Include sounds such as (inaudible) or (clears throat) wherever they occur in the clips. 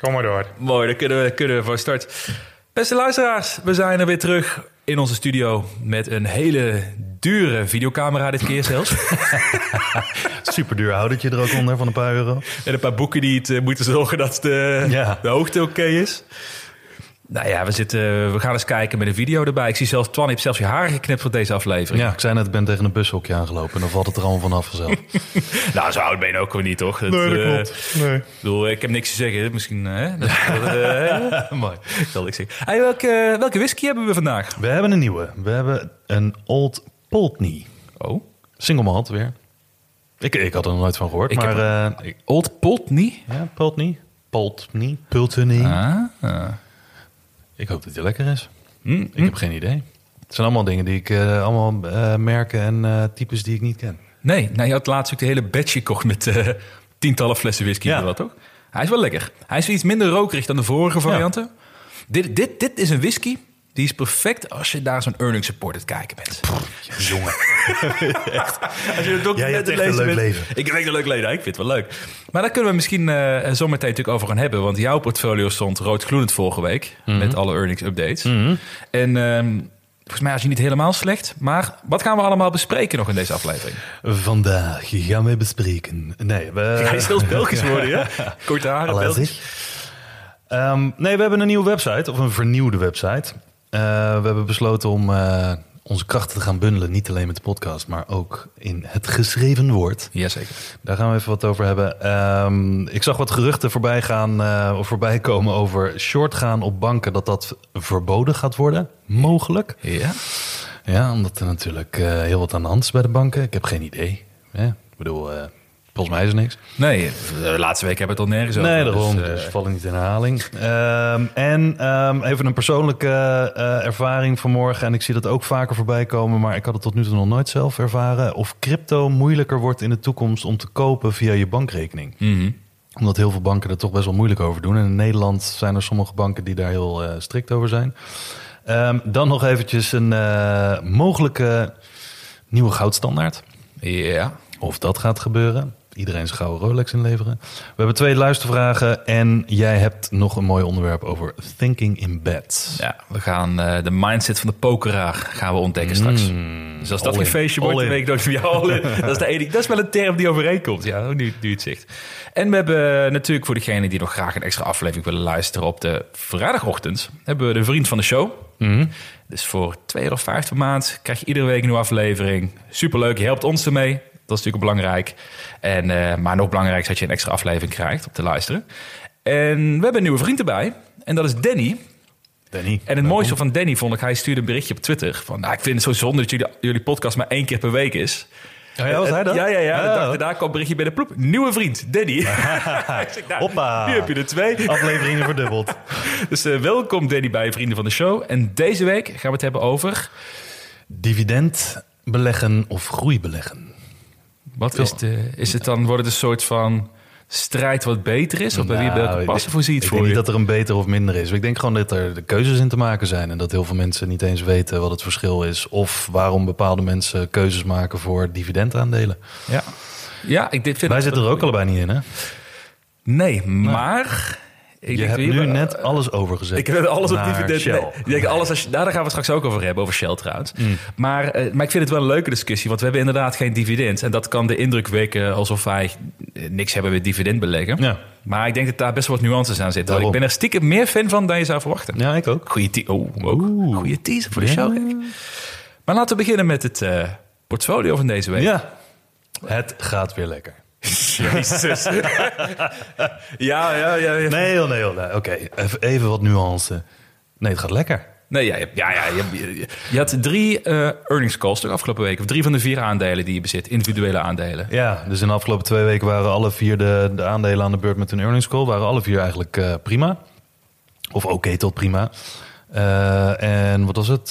Kom maar door. Mooi, dan kunnen we, kunnen we van start. Beste luisteraars, we zijn er weer terug in onze studio met een hele dure videocamera dit keer zelfs. (laughs) Super duur houdertje er ook onder van een paar euro. en een paar boeken die het eh, moeten zorgen dat de, Ja. de hoogte oké is. Nou ja, we, zitten, we gaan eens kijken met een video erbij. Ik zie zelfs, Twan heeft zelfs je haren geknipt voor deze aflevering. Ja, ik zei net, ik ben tegen een bushokje aangelopen. En dan valt het er allemaal vanaf vanzelf. (laughs) Nou, zo oud ben je ook weer niet, toch? Dat, eh, Nee. Ik bedoel, ik heb niks te zeggen. Misschien, hè? Dat, (laughs) dat, eh, Mooi. ik zal zeggen. Hey, welke, welke whisky hebben we vandaag? We hebben een nieuwe. We hebben een Old Pultney. Oh, Single malt weer. Ik, ik had er nog nooit van gehoord. Ik maar heb eh, Old Pultney. ja, Pultney. Pultney. Pultney. Ah. Ik hoop dat die lekker is. Hm, Ik heb geen idee. Het zijn allemaal dingen die ik... eh, allemaal eh, merken en eh, types die ik niet ken. Nee, nou, je had laatst ook de hele batch gekocht met tientallen flessen whisky. Ja. Dat, toch? Hij is wel lekker. Hij is iets minder rokerig dan de vorige varianten. Dit, dit, dit is een whisky. Die is perfect als je daar zo'n earning support aan het kijken bent. Jongen. (laughs) Als je een document Jij hebt het echt een leuk bent. leven. Ik heb echt een leuk leven. Ik vind het wel leuk. Maar daar kunnen we misschien eh zometeen natuurlijk over gaan hebben. Want jouw portfolio stond roodgloeiend vorige week. Mhm. Met alle earnings updates. En ehm, volgens mij is hij niet helemaal slecht. Maar wat gaan we allemaal bespreken nog in deze aflevering? Vandaag gaan wij bespreken. Nee, we... (laughs) Hij is zelfs Belgisch worden, ja? Korte haren, Belgisch. Ehm, nee, we hebben een nieuwe website, of een vernieuwde website. Eh, we hebben besloten om eh, onze krachten te gaan bundelen. Niet alleen met de podcast, maar ook in het geschreven woord. Jazeker. Daar gaan we even wat over hebben. Ehm, ik zag wat geruchten voorbij gaan eh, of voorbij komen over short gaan op banken. Dat dat verboden gaat worden, mogelijk. Ja? Ja, omdat er natuurlijk heel wat aan de hand is bij de banken. Ik heb geen idee. Ik bedoel, volgens mij is er niks. Nee, de laatste week hebben we het al nergens over. Nee, daarom. Dus, Dus, eh, vallen niet in herhaling. Ehm, en ehm, even een persoonlijke eh, ervaring vanmorgen. En ik zie dat ook vaker voorbij komen. Maar ik had het tot nu toe nog nooit zelf ervaren. Of crypto moeilijker wordt in de toekomst om te kopen via je bankrekening. mhm. Omdat heel veel banken er toch best wel moeilijk over doen. En in Nederland zijn er sommige banken die daar heel eh, strikt over zijn. Ehm, dan nog eventjes een eh, mogelijke nieuwe goudstandaard. Ja. Of dat gaat gebeuren. Iedereen zijn gouden Rolex inleveren. We hebben twee luistervragen. En jij hebt nog een mooi onderwerp over thinking in bed. ja, we gaan eh, de mindset van de pokeraar gaan we ontdekken straks. Dus als dat geen feestje wordt, dan weet ik van jou. (laughs) Dat is, de enige, dat is wel een term die overeenkomt. Ja, nu, nu het zegt. En we hebben natuurlijk voor degenen die nog graag een extra aflevering willen luisteren op de vrijdagochtend, hebben we de vriend van de show. Dus voor 2,50 euro per maand krijg je iedere week een nieuwe aflevering. Superleuk, je helpt ons ermee. Dat is natuurlijk belangrijk. En, eh, maar nog belangrijker is dat je een extra aflevering krijgt om te luisteren. En we hebben een nieuwe vriend erbij. En dat is Danny. Danny. En het mooiste van Danny vond ik, hij stuurde een berichtje op Twitter. Van, nou, ik vind het zo zonde dat jullie, jullie podcast maar één keer per week is. Oh ja, was hij dat? Ja, ja, ja. Oh. dag daarna kwam een berichtje bij de ploep. Nieuwe vriend, Danny. (laughs) zeg, nou, Hoppa. Nu heb je er twee. Afleveringen verdubbeld. (laughs) Dus eh, welkom Danny bij Vrienden van de Show. En deze week gaan we het hebben over... Dividend beleggen of groei beleggen. Wat is, de, is het dan, wordt het een soort van strijd wat beter is? Of bij wie welke Nou, passen ik- voor ziet Ik voor denk je? niet dat er een beter of minder is. Ik denk gewoon dat er de keuzes in te maken zijn. En dat heel veel mensen niet eens weten wat het verschil is. Of waarom bepaalde mensen keuzes maken voor dividendaandelen. Ja, ja ik dit vind Wij zitten er ook allebei niet in, hè? Nee, maar... Ik Je hebt nu net alles overgezet. Ik heb alles op dividend. Nee, ik denk alles als je, nou, daar gaan we het straks ook over hebben, over Shell trouwens. Mm. Maar, eh, maar ik vind het wel een leuke discussie, want we hebben inderdaad geen dividend. En dat kan de indruk wekken alsof wij eh, niks hebben met dividend beleggen. Ja. Maar ik denk dat daar best wel wat nuances aan zitten. Ik ben er stiekem meer fan van dan je zou verwachten. Ja, ik ook. Goeie, oh, ook. Goeie teaser voor de show. Maar laten we beginnen met het eh, portfolio van deze week. Ja, het gaat weer lekker. Jezus. (laughs) ja, ja, ja. ja. Nee, joh, nee, joh, nee. Oké, even, even wat nuance. Nee, het gaat lekker. Nee, ja, je, ja, ja, je, had drie eh, earnings calls toch afgelopen week. Of drie van de vier aandelen die je bezit. Individuele aandelen. Ja, dus in de afgelopen twee weken waren alle vier de, de aandelen aan de beurt met een earnings call. Waren alle vier eigenlijk eh, prima. Of oké tot prima. Eh, en wat was het?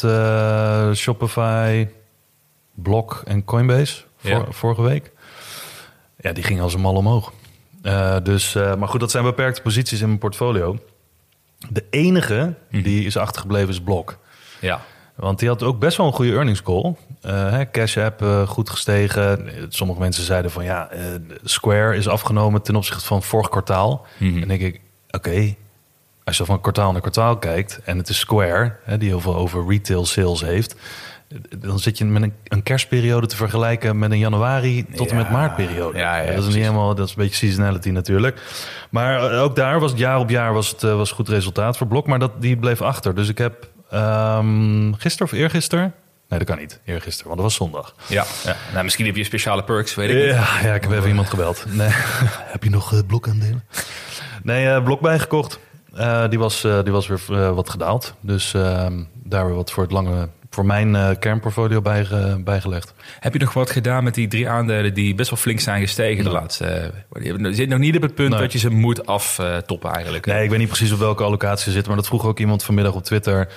Shopify, Block en Coinbase Ja. vorige week. Ja, die gingen als een mal omhoog. Eh, dus, eh, maar goed, dat zijn beperkte posities in mijn portfolio. De enige die is achtergebleven is Block. Ja. Want die had ook best wel een goede earnings call. Eh, Cash App goed gestegen. Sommige mensen zeiden van ja, Square is afgenomen ten opzichte van vorig kwartaal. En dan denk ik, oké, als je van kwartaal naar kwartaal kijkt en het is Square, hè, die heel veel over retail sales heeft, dan zit je met een, een kerstperiode te vergelijken met een januari tot en met Ja, maartperiode. ja, ja, dat is precies. niet helemaal, dat is een beetje seasonality natuurlijk. Maar eh, ook daar was het jaar op jaar was het eh, was goed resultaat voor Blok, maar dat, die bleef achter. Dus ik heb ehm gisteren of eergisteren, nee dat kan niet, eergisteren, want dat was zondag. Ja. ja. Nou, misschien heb je speciale perks, weet ik niet. Ja, ja, ik heb even iemand gebeld. (laughs) Nee. heb je nog uh, blokaandelen? Nee, eh, blok bijgekocht. Eh, die, was, eh, die was weer eh, wat gedaald. Dus ehm, daar weer wat voor het lange, voor mijn eh, kernportfolio bijge- bijgelegd. Heb je nog wat gedaan met die drie aandelen die best wel flink zijn gestegen de laatste... eh, je zit nog niet op het punt Nee. dat je ze moet aftoppen eigenlijk. Nee, ik weet niet precies op welke allocatie ze zitten, maar dat vroeg ook iemand vanmiddag op Twitter.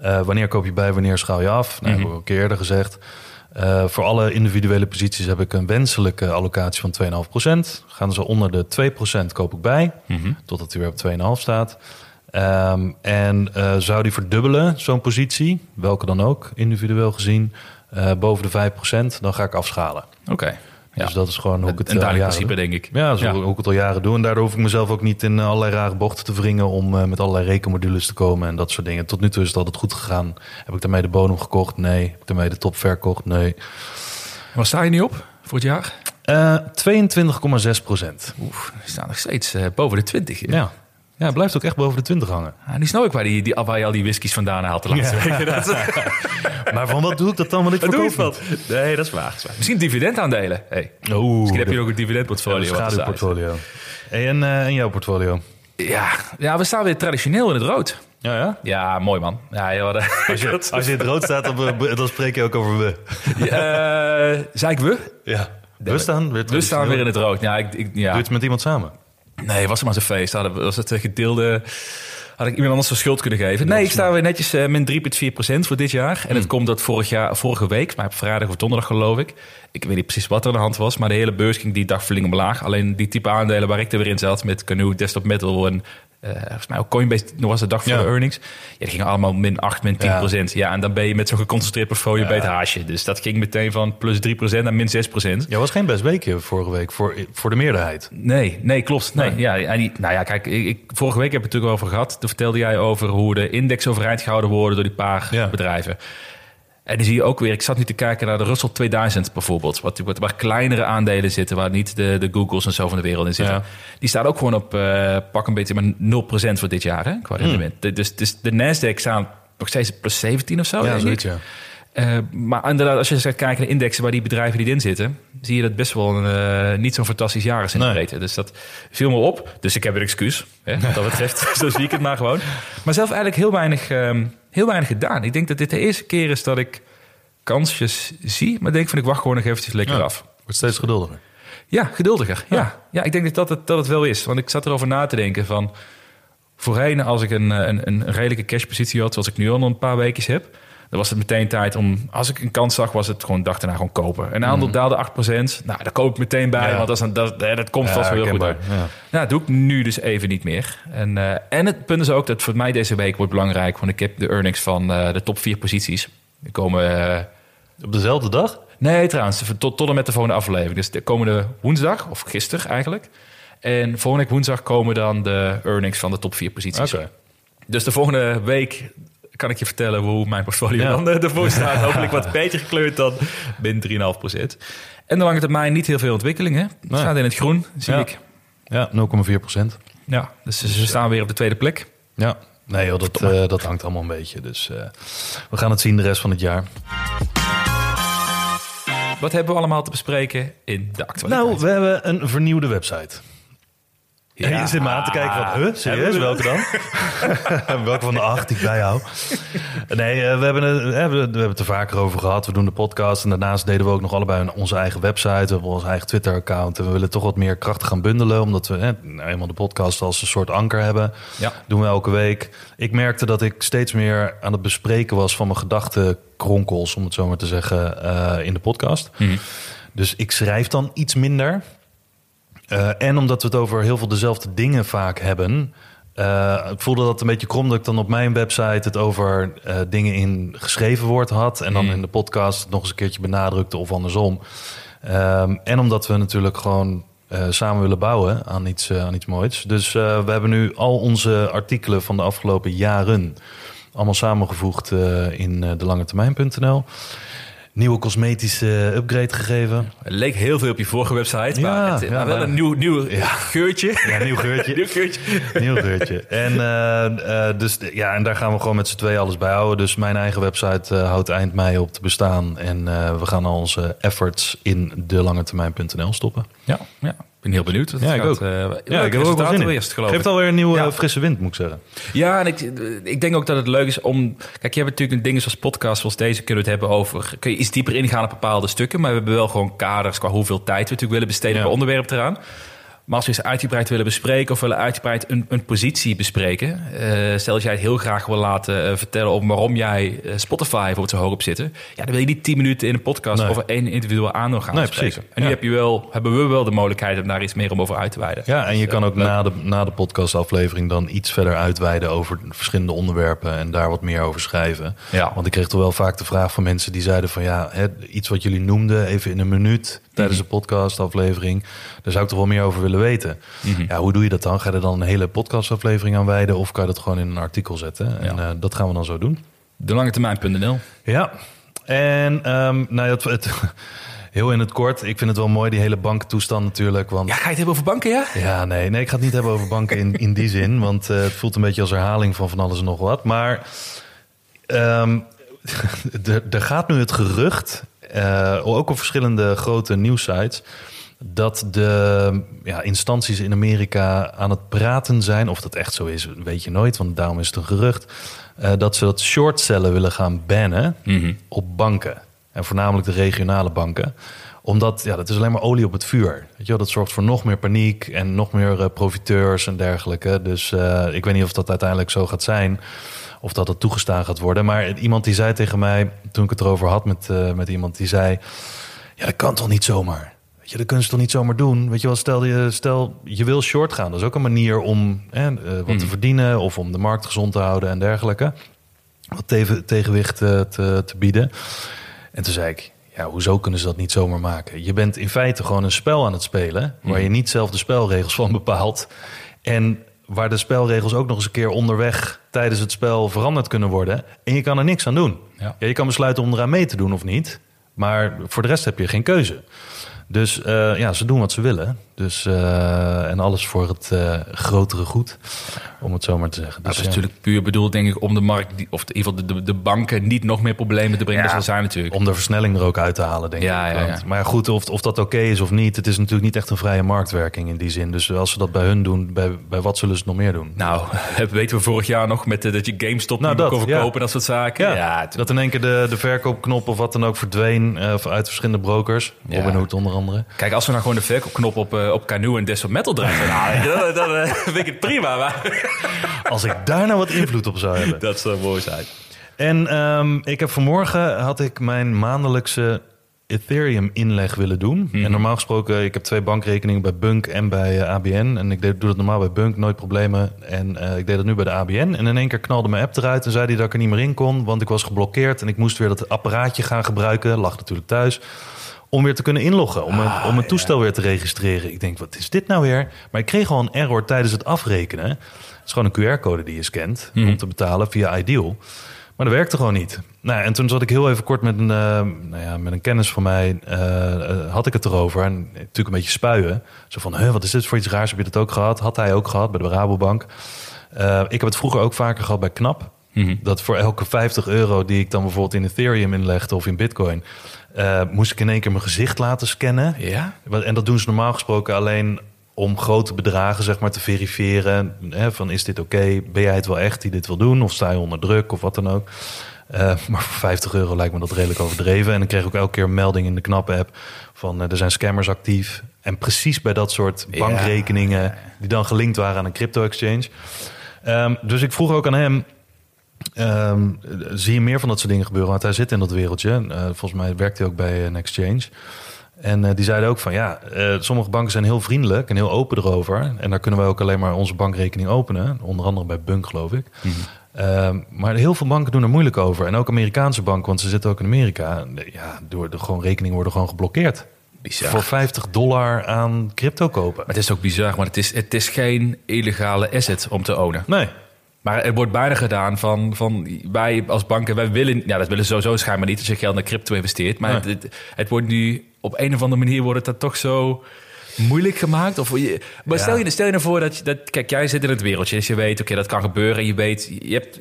Eh, wanneer koop je bij, wanneer schaal je af? Nou, heb ik ook een keer eerder gezegd. Eh, voor alle individuele posities heb ik een wenselijke allocatie van 2,5%. Gaan ze onder de 2% koop ik bij, totdat hij weer op 2,5 staat. Ehm, en eh, zou die verdubbelen, zo'n positie, welke dan ook, individueel gezien, eh, boven de 5%, dan ga ik afschalen. Oké. Ja. Dus dat is gewoon hoe ik het al duidelijk jaren principe, denk ik. Ja, zo Ja. hoe ik het al jaren doe. En daardoor hoef ik mezelf ook niet in eh, allerlei rare bochten te wringen om eh, met allerlei rekenmodules te komen en dat soort dingen. Tot nu toe is het altijd goed gegaan. Heb ik daarmee de bodem gekocht? Nee. Heb ik daarmee de top verkocht? Nee. Waar sta je nu op voor het jaar? Eh 22,6 procent. Oeh, die staan nog steeds eh, boven de 20. Ja. Ja, het blijft ook echt boven de 20 hangen. Ah, nu snap ik waar, die, die, waar je al die whiskies vandaan haalt de laatste weken. Dat, (laughs) Maar van wat doe ik dat dan? Want ik Wat doe je van? Nee, dat is waar. Misschien dividendaandelen. Hey. Oeh, Misschien heb je ook een dividendportfolio. een er staat. schaduwportfolio. Hey, en, eh, en jouw portfolio? Ja, ja, we staan weer traditioneel in het rood. Ja, ja? Ja, mooi man. Ja, joh, (laughs) Als je, (laughs) als je in het rood staat, dan, dan spreek je ook over we. Eh, zei ik we? Ja. We staan weer, We staan weer in het rood. Ja, ik, ik, ja. Doe je het met iemand samen? Nee, was er maar zo'n feest. Hadden Was het eh, gedeelde... Had ik iemand anders de schuld kunnen geven? Nee, ik sta weer netjes eh, min 3,4% voor dit jaar. En het komt dat vorig jaar, vorige week, maar op vrijdag of donderdag geloof ik. Ik weet niet precies wat er aan de hand was, maar de hele beurs ging die dag flink omlaag. Alleen die type aandelen waar ik er weer in zat, met Canoe, Desktop Metal en volgens mij ook Coinbase, nog was de dag voor Ja. de earnings. Ja, die gingen allemaal min 8, min 10 Ja. procent. Ja, en dan ben je met zo'n geconcentreerd portfolio bij het haasje. Dus dat ging meteen van plus 3 procent naar min 6 procent. Ja, was geen best weekje vorige week voor, voor de meerderheid. Nee, nee, klopt. Nee. Ja, en die, nou ja, kijk, ik, vorige week heb ik het natuurlijk over gehad. Toen vertelde jij over hoe de index overeind gehouden worden door die paar Ja. bedrijven. En dan zie je ook weer, ik zat nu te kijken naar de Russell 2000 bijvoorbeeld. Wat, wat, waar kleinere aandelen zitten, waar niet de, de Googles en zo van de wereld in zitten. Ja. Die staat ook gewoon op eh, pak een beetje maar 0% voor dit jaar, hè, qua Hmm. rendement. De- Dus, dus de Nasdaq staan nog steeds plus 17 of zo, ik. zoiets, ja. Eh, maar inderdaad, als je gaat kijken naar indexen waar die bedrijven die erin zitten, zie je dat best wel een, eh, niet zo'n fantastisch jaar is in de Nee. breedte. Dus dat viel me op. Dus ik heb een excuus, hè, wat dat betreft. (laughs) Zo zie ik het maar gewoon. Maar zelf eigenlijk heel weinig, ehm, heel weinig gedaan. Ik denk dat dit de eerste keer is dat ik kansjes zie, maar denk van ik wacht gewoon nog eventjes lekker Ja. af. Wordt steeds geduldiger. Ja, geduldiger. Ja. Ja. ik denk dat dat, het, dat het wel is. Want ik zat erover na te denken van... Voorheen, als ik een, eh, een, een redelijke cashpositie had... zoals ik nu al een paar weekjes heb... dan was het meteen tijd om... Als ik een kans zag, was het gewoon dag daarna gewoon kopen. Een aandeel daalde 8%. Nou, daar koop ik meteen bij, Mhm. Ja. want dat, is een, dat, dat komt Ja, vast wel heel goed uit. ja. Nou, dat doe ik nu dus even niet meer. En, eh, en het punt is ook dat voor mij deze week wordt belangrijk... want ik heb de earnings van eh, de top 4 posities. Die komen... eh, Op dezelfde dag? Nee, trouwens, tot, tot en met de volgende aflevering. Dus de komende woensdag, of gisteren eigenlijk. En volgende week woensdag komen dan de earnings van de top 4 posities. Dus de volgende week kan ik je vertellen hoe mijn portfolio Ja. dan eh, ervoor staat. (laughs) Hopelijk wat beter gekleurd dan binnen 3,5% En de lange termijn niet heel veel ontwikkelingen. Het Nee. staat in het groen, zie Ja. ik. Ja, 0,4 procent. Ja, dus ze staan weer op de tweede plek. Ja, nee joh, dat, eh, dat hangt allemaal een beetje. Dus eh, we gaan het zien de rest van het jaar. Wat hebben we allemaal te bespreken in de actualiteit? Nou, we hebben een vernieuwde website. Ja. Ja. je zit me aan te kijken van, huh, serieus, welke dan? (laughs) welke van de acht die ik bijhoud? Nee, eh, we, hebben het, eh, we hebben het er vaker over gehad. We doen de podcast en daarnaast deden we ook nog allebei onze eigen website. We hebben ons eigen Twitter-account. En we willen toch wat meer krachten gaan bundelen. Omdat we eh, nou eenmaal de podcast als een soort anker hebben. Ja. Doen we elke week. Ik merkte dat ik steeds meer aan het bespreken was van mijn gedachtenkronkels, om het zo maar te zeggen, eh, in de podcast. Dus ik schrijf dan iets minder. Eh, en omdat we het over heel veel dezelfde dingen vaak hebben. eh, ik voelde dat een beetje krom dat ik dan op mijn website het over eh, dingen in geschreven woord had. En dan in de podcast nog eens een keertje benadrukte of andersom. Ehm, en omdat we natuurlijk gewoon samen willen bouwen aan iets, aan iets moois. Dus we hebben nu al onze artikelen van de afgelopen jaren allemaal samengevoegd in uh, delangetermijn.nl. Nieuwe cosmetische upgrade gegeven. Het leek heel veel op je vorige website, Ja, maar, het, ja, maar wel maar- een nieuw, nieuw geurtje. Ja, nieuw geurtje. (laughs) nieuw geurtje. Nieuw geurtje. En, eh, eh, dus, ja, en daar gaan we gewoon met z'n twee alles bij houden. Dus mijn eigen website eh, houdt eind mei op te bestaan. En eh, we gaan al onze efforts in delangetermijn.nl stoppen. Ja, ja. Ik ben heel benieuwd. wat Ja, ik gaat, ook. eh, Ja, ik heb ook wel zin in. eerst, geloof Geeft alweer een nieuwe Ja. frisse wind, moet ik zeggen. Ja, en ik, ik denk ook dat het leuk is om... Kijk, je hebt natuurlijk dingen zoals podcasts zoals deze... kunnen we het hebben over... Kun je iets dieper ingaan op bepaalde stukken... maar we hebben wel gewoon kaders qua hoeveel tijd we natuurlijk willen besteden... Per onderwerp eraan. Maar als we eens uitgebreid willen bespreken... of willen uitgebreid een, een positie bespreken... eh, stel dat jij het heel graag wil laten eh, vertellen... over waarom jij eh, Spotify bijvoorbeeld zo hoog op zitten... ja, dan wil je niet 10 minuten in een podcast... Nee. over één individueel aandeel gaan Nee, bespreken. precies. En nu Ja. heb je wel, hebben we wel de mogelijkheid... om daar iets meer om over uit te wijden. Ja, en je Dus, kan ook leuk. na de, na de podcastaflevering dan iets verder uitweiden over verschillende onderwerpen en daar wat meer over schrijven. Ja. Want ik kreeg toch wel vaak de vraag van mensen die zeiden van ja, hè, iets wat jullie noemden even in een minuut tijdens de podcastaflevering, daar zou ik toch wel meer over willen weten. Ja, hoe doe je dat dan? Ga je er dan een hele podcastaflevering aan wijden of kan je dat gewoon in een artikel zetten? En Ja. eh, dat gaan we dan zo doen. Delangetermijn.nl Ja, en ehm, nou ja, het, het, (laughs) heel in het kort, ik vind het wel mooi die hele banktoestand natuurlijk, want Ja, ga je het hebben over banken, ja? ja, nee, nee, ik ga het niet hebben over banken in, in die zin. (laughs) Want eh, het voelt een beetje als herhaling van van alles en nog wat. Maar ehm, (laughs) er er gaat nu het gerucht, eh, ook op verschillende grote nieuwsites... dat de ja, instanties in Amerika aan het praten zijn... of dat echt zo is, weet je nooit, want daarom is het een gerucht... eh, dat ze dat shortcellen willen gaan bannen op banken. En voornamelijk de regionale banken omdat, ja, dat is alleen maar olie op het vuur. Weet je wel, dat zorgt voor nog meer paniek en nog meer eh, profiteurs en dergelijke. Dus eh, ik weet niet of dat uiteindelijk zo gaat zijn. Of dat het toegestaan gaat worden. Maar iemand die zei tegen mij, toen ik het erover had met, met iemand, die zei... Ja, dat kan toch niet zomaar? Je, dat kunnen ze toch niet zomaar doen? Weet je wel, stel je, stel je wil short gaan. Dat is ook een manier om eh, wat te verdienen... of om de markt gezond te houden en dergelijke. Wat tegen, tegenwicht eh, te, te bieden. En toen zei ik, ja, hoezo kunnen ze dat niet zomaar maken? Je bent in feite gewoon een spel aan het spelen... waar je niet zelf de spelregels van (laughs) bepaalt. En waar de spelregels ook nog eens een keer onderweg... tijdens het spel veranderd kunnen worden. En je kan er niks aan doen. Ja. Ja, je kan besluiten om eraan mee te doen of niet. Maar voor de rest heb je geen keuze. Dus eh, ja, ze doen wat ze willen. Dus, eh, en alles voor het eh, grotere goed, om het zo maar te zeggen. Dat Dus, is ja. natuurlijk puur bedoeld, denk ik, om de markt, of in ieder geval de, de, de banken, niet nog meer problemen te brengen. Ja. Dat zal zijn natuurlijk. Om de versnelling er ook uit te halen, denk Ja, ik. ja, ja. Maar goed, of, of dat oké is of niet... het is natuurlijk niet echt een vrije marktwerking in die zin. Dus als ze dat bij hun doen, bij, bij wat zullen ze nog meer doen? Nou, (laughs) dat weten we vorig jaar nog met dat je GameStop Nou, dat, kon verkopen en dat soort zaken. Ja, dat in één keer de, de verkoopknop of wat dan ook verdween... uit verschillende brokers. Robinhood onder andere. Kijk, als we nou gewoon de verkoopknop op, eh, op Canoe en Desktop Metal draaien, (laughs) nou, dan, dan eh, vind ik het prima. Maar (laughs) Als ik daar nou wat invloed op zou hebben. dat zou mooi zijn. En ehm, ik heb vanmorgen had ik mijn maandelijkse Ethereum inleg willen doen. Mhm. En normaal gesproken, ik heb twee bankrekeningen bij Bunk en bij eh, ABN. En ik deed, doe dat normaal bij Bunk, nooit problemen. En ik deed dat nu bij de ABN. En in één keer knalde mijn app eruit en zei hij dat ik er niet meer in kon. Want ik was geblokkeerd en ik moest weer dat apparaatje gaan gebruiken. Lag natuurlijk thuis. Om weer te kunnen inloggen, om, Ah, een, om een toestel weer te registreren. Ik denk, wat is dit nou weer? Maar ik kreeg al een error tijdens het afrekenen. Het is gewoon een QR-code die je scant Mhm. om te betalen via Ideal. Maar dat werkte gewoon niet. Nou, en toen zat ik heel even kort met een, eh, nou ja, met een kennis van mij, eh, eh, had ik het erover. En natuurlijk een beetje spuien. Zo van, wat is dit voor iets raars? Heb je dat ook gehad? Had hij ook gehad bij de Rabobank. Ik heb het vroeger ook vaker gehad bij Knap. Dat voor elke 50 euro die ik dan bijvoorbeeld in Ethereum inlegde of in Bitcoin, eh, moest ik in één keer mijn gezicht laten scannen. Ja? En dat doen ze normaal gesproken alleen om grote bedragen zeg maar, te verifiëren. Hè, van is dit oké? Ben jij het wel echt die dit wil doen? Of sta je onder druk of wat dan ook? Eh, maar voor 50 euro lijkt me dat redelijk overdreven. En dan kreeg ik ook elke keer een melding in de knappe app van eh, er zijn scammers actief. En precies bij dat soort Ja. bankrekeningen die dan gelinkt waren aan een crypto exchange. Ehm, dus ik vroeg ook aan hem, Ehm, zie je meer van dat soort dingen gebeuren? Want hij zit in dat wereldje. Eh, volgens mij werkt hij ook bij een exchange. En eh, die zeiden ook van ja, eh, sommige banken zijn heel vriendelijk en heel open erover. En daar kunnen wij ook alleen maar onze bankrekening openen. Onder andere bij Bunk, geloof ik. Ehm, maar heel veel banken doen er moeilijk over. En ook Amerikaanse banken, want ze zitten ook in Amerika. Ja, door de gewoon rekeningen worden gewoon geblokkeerd. Bizar. Voor 50 dollar aan crypto kopen. Maar het is ook bizar, maar het is, het is geen illegale asset om te ownen. Nee, Maar er wordt bijna gedaan van, van wij als banken, wij willen, ja, dat willen ze sowieso schijnbaar niet als je geld naar crypto investeert. Maar het, het, het wordt nu op een of andere manier wordt het dat toch zo moeilijk gemaakt. Of je, maar Ja. stel je stel je nou voor dat, je- dat, kijk, jij zit in het wereldje, dus je weet, oké, dat kan gebeuren. En je weet, je hebt,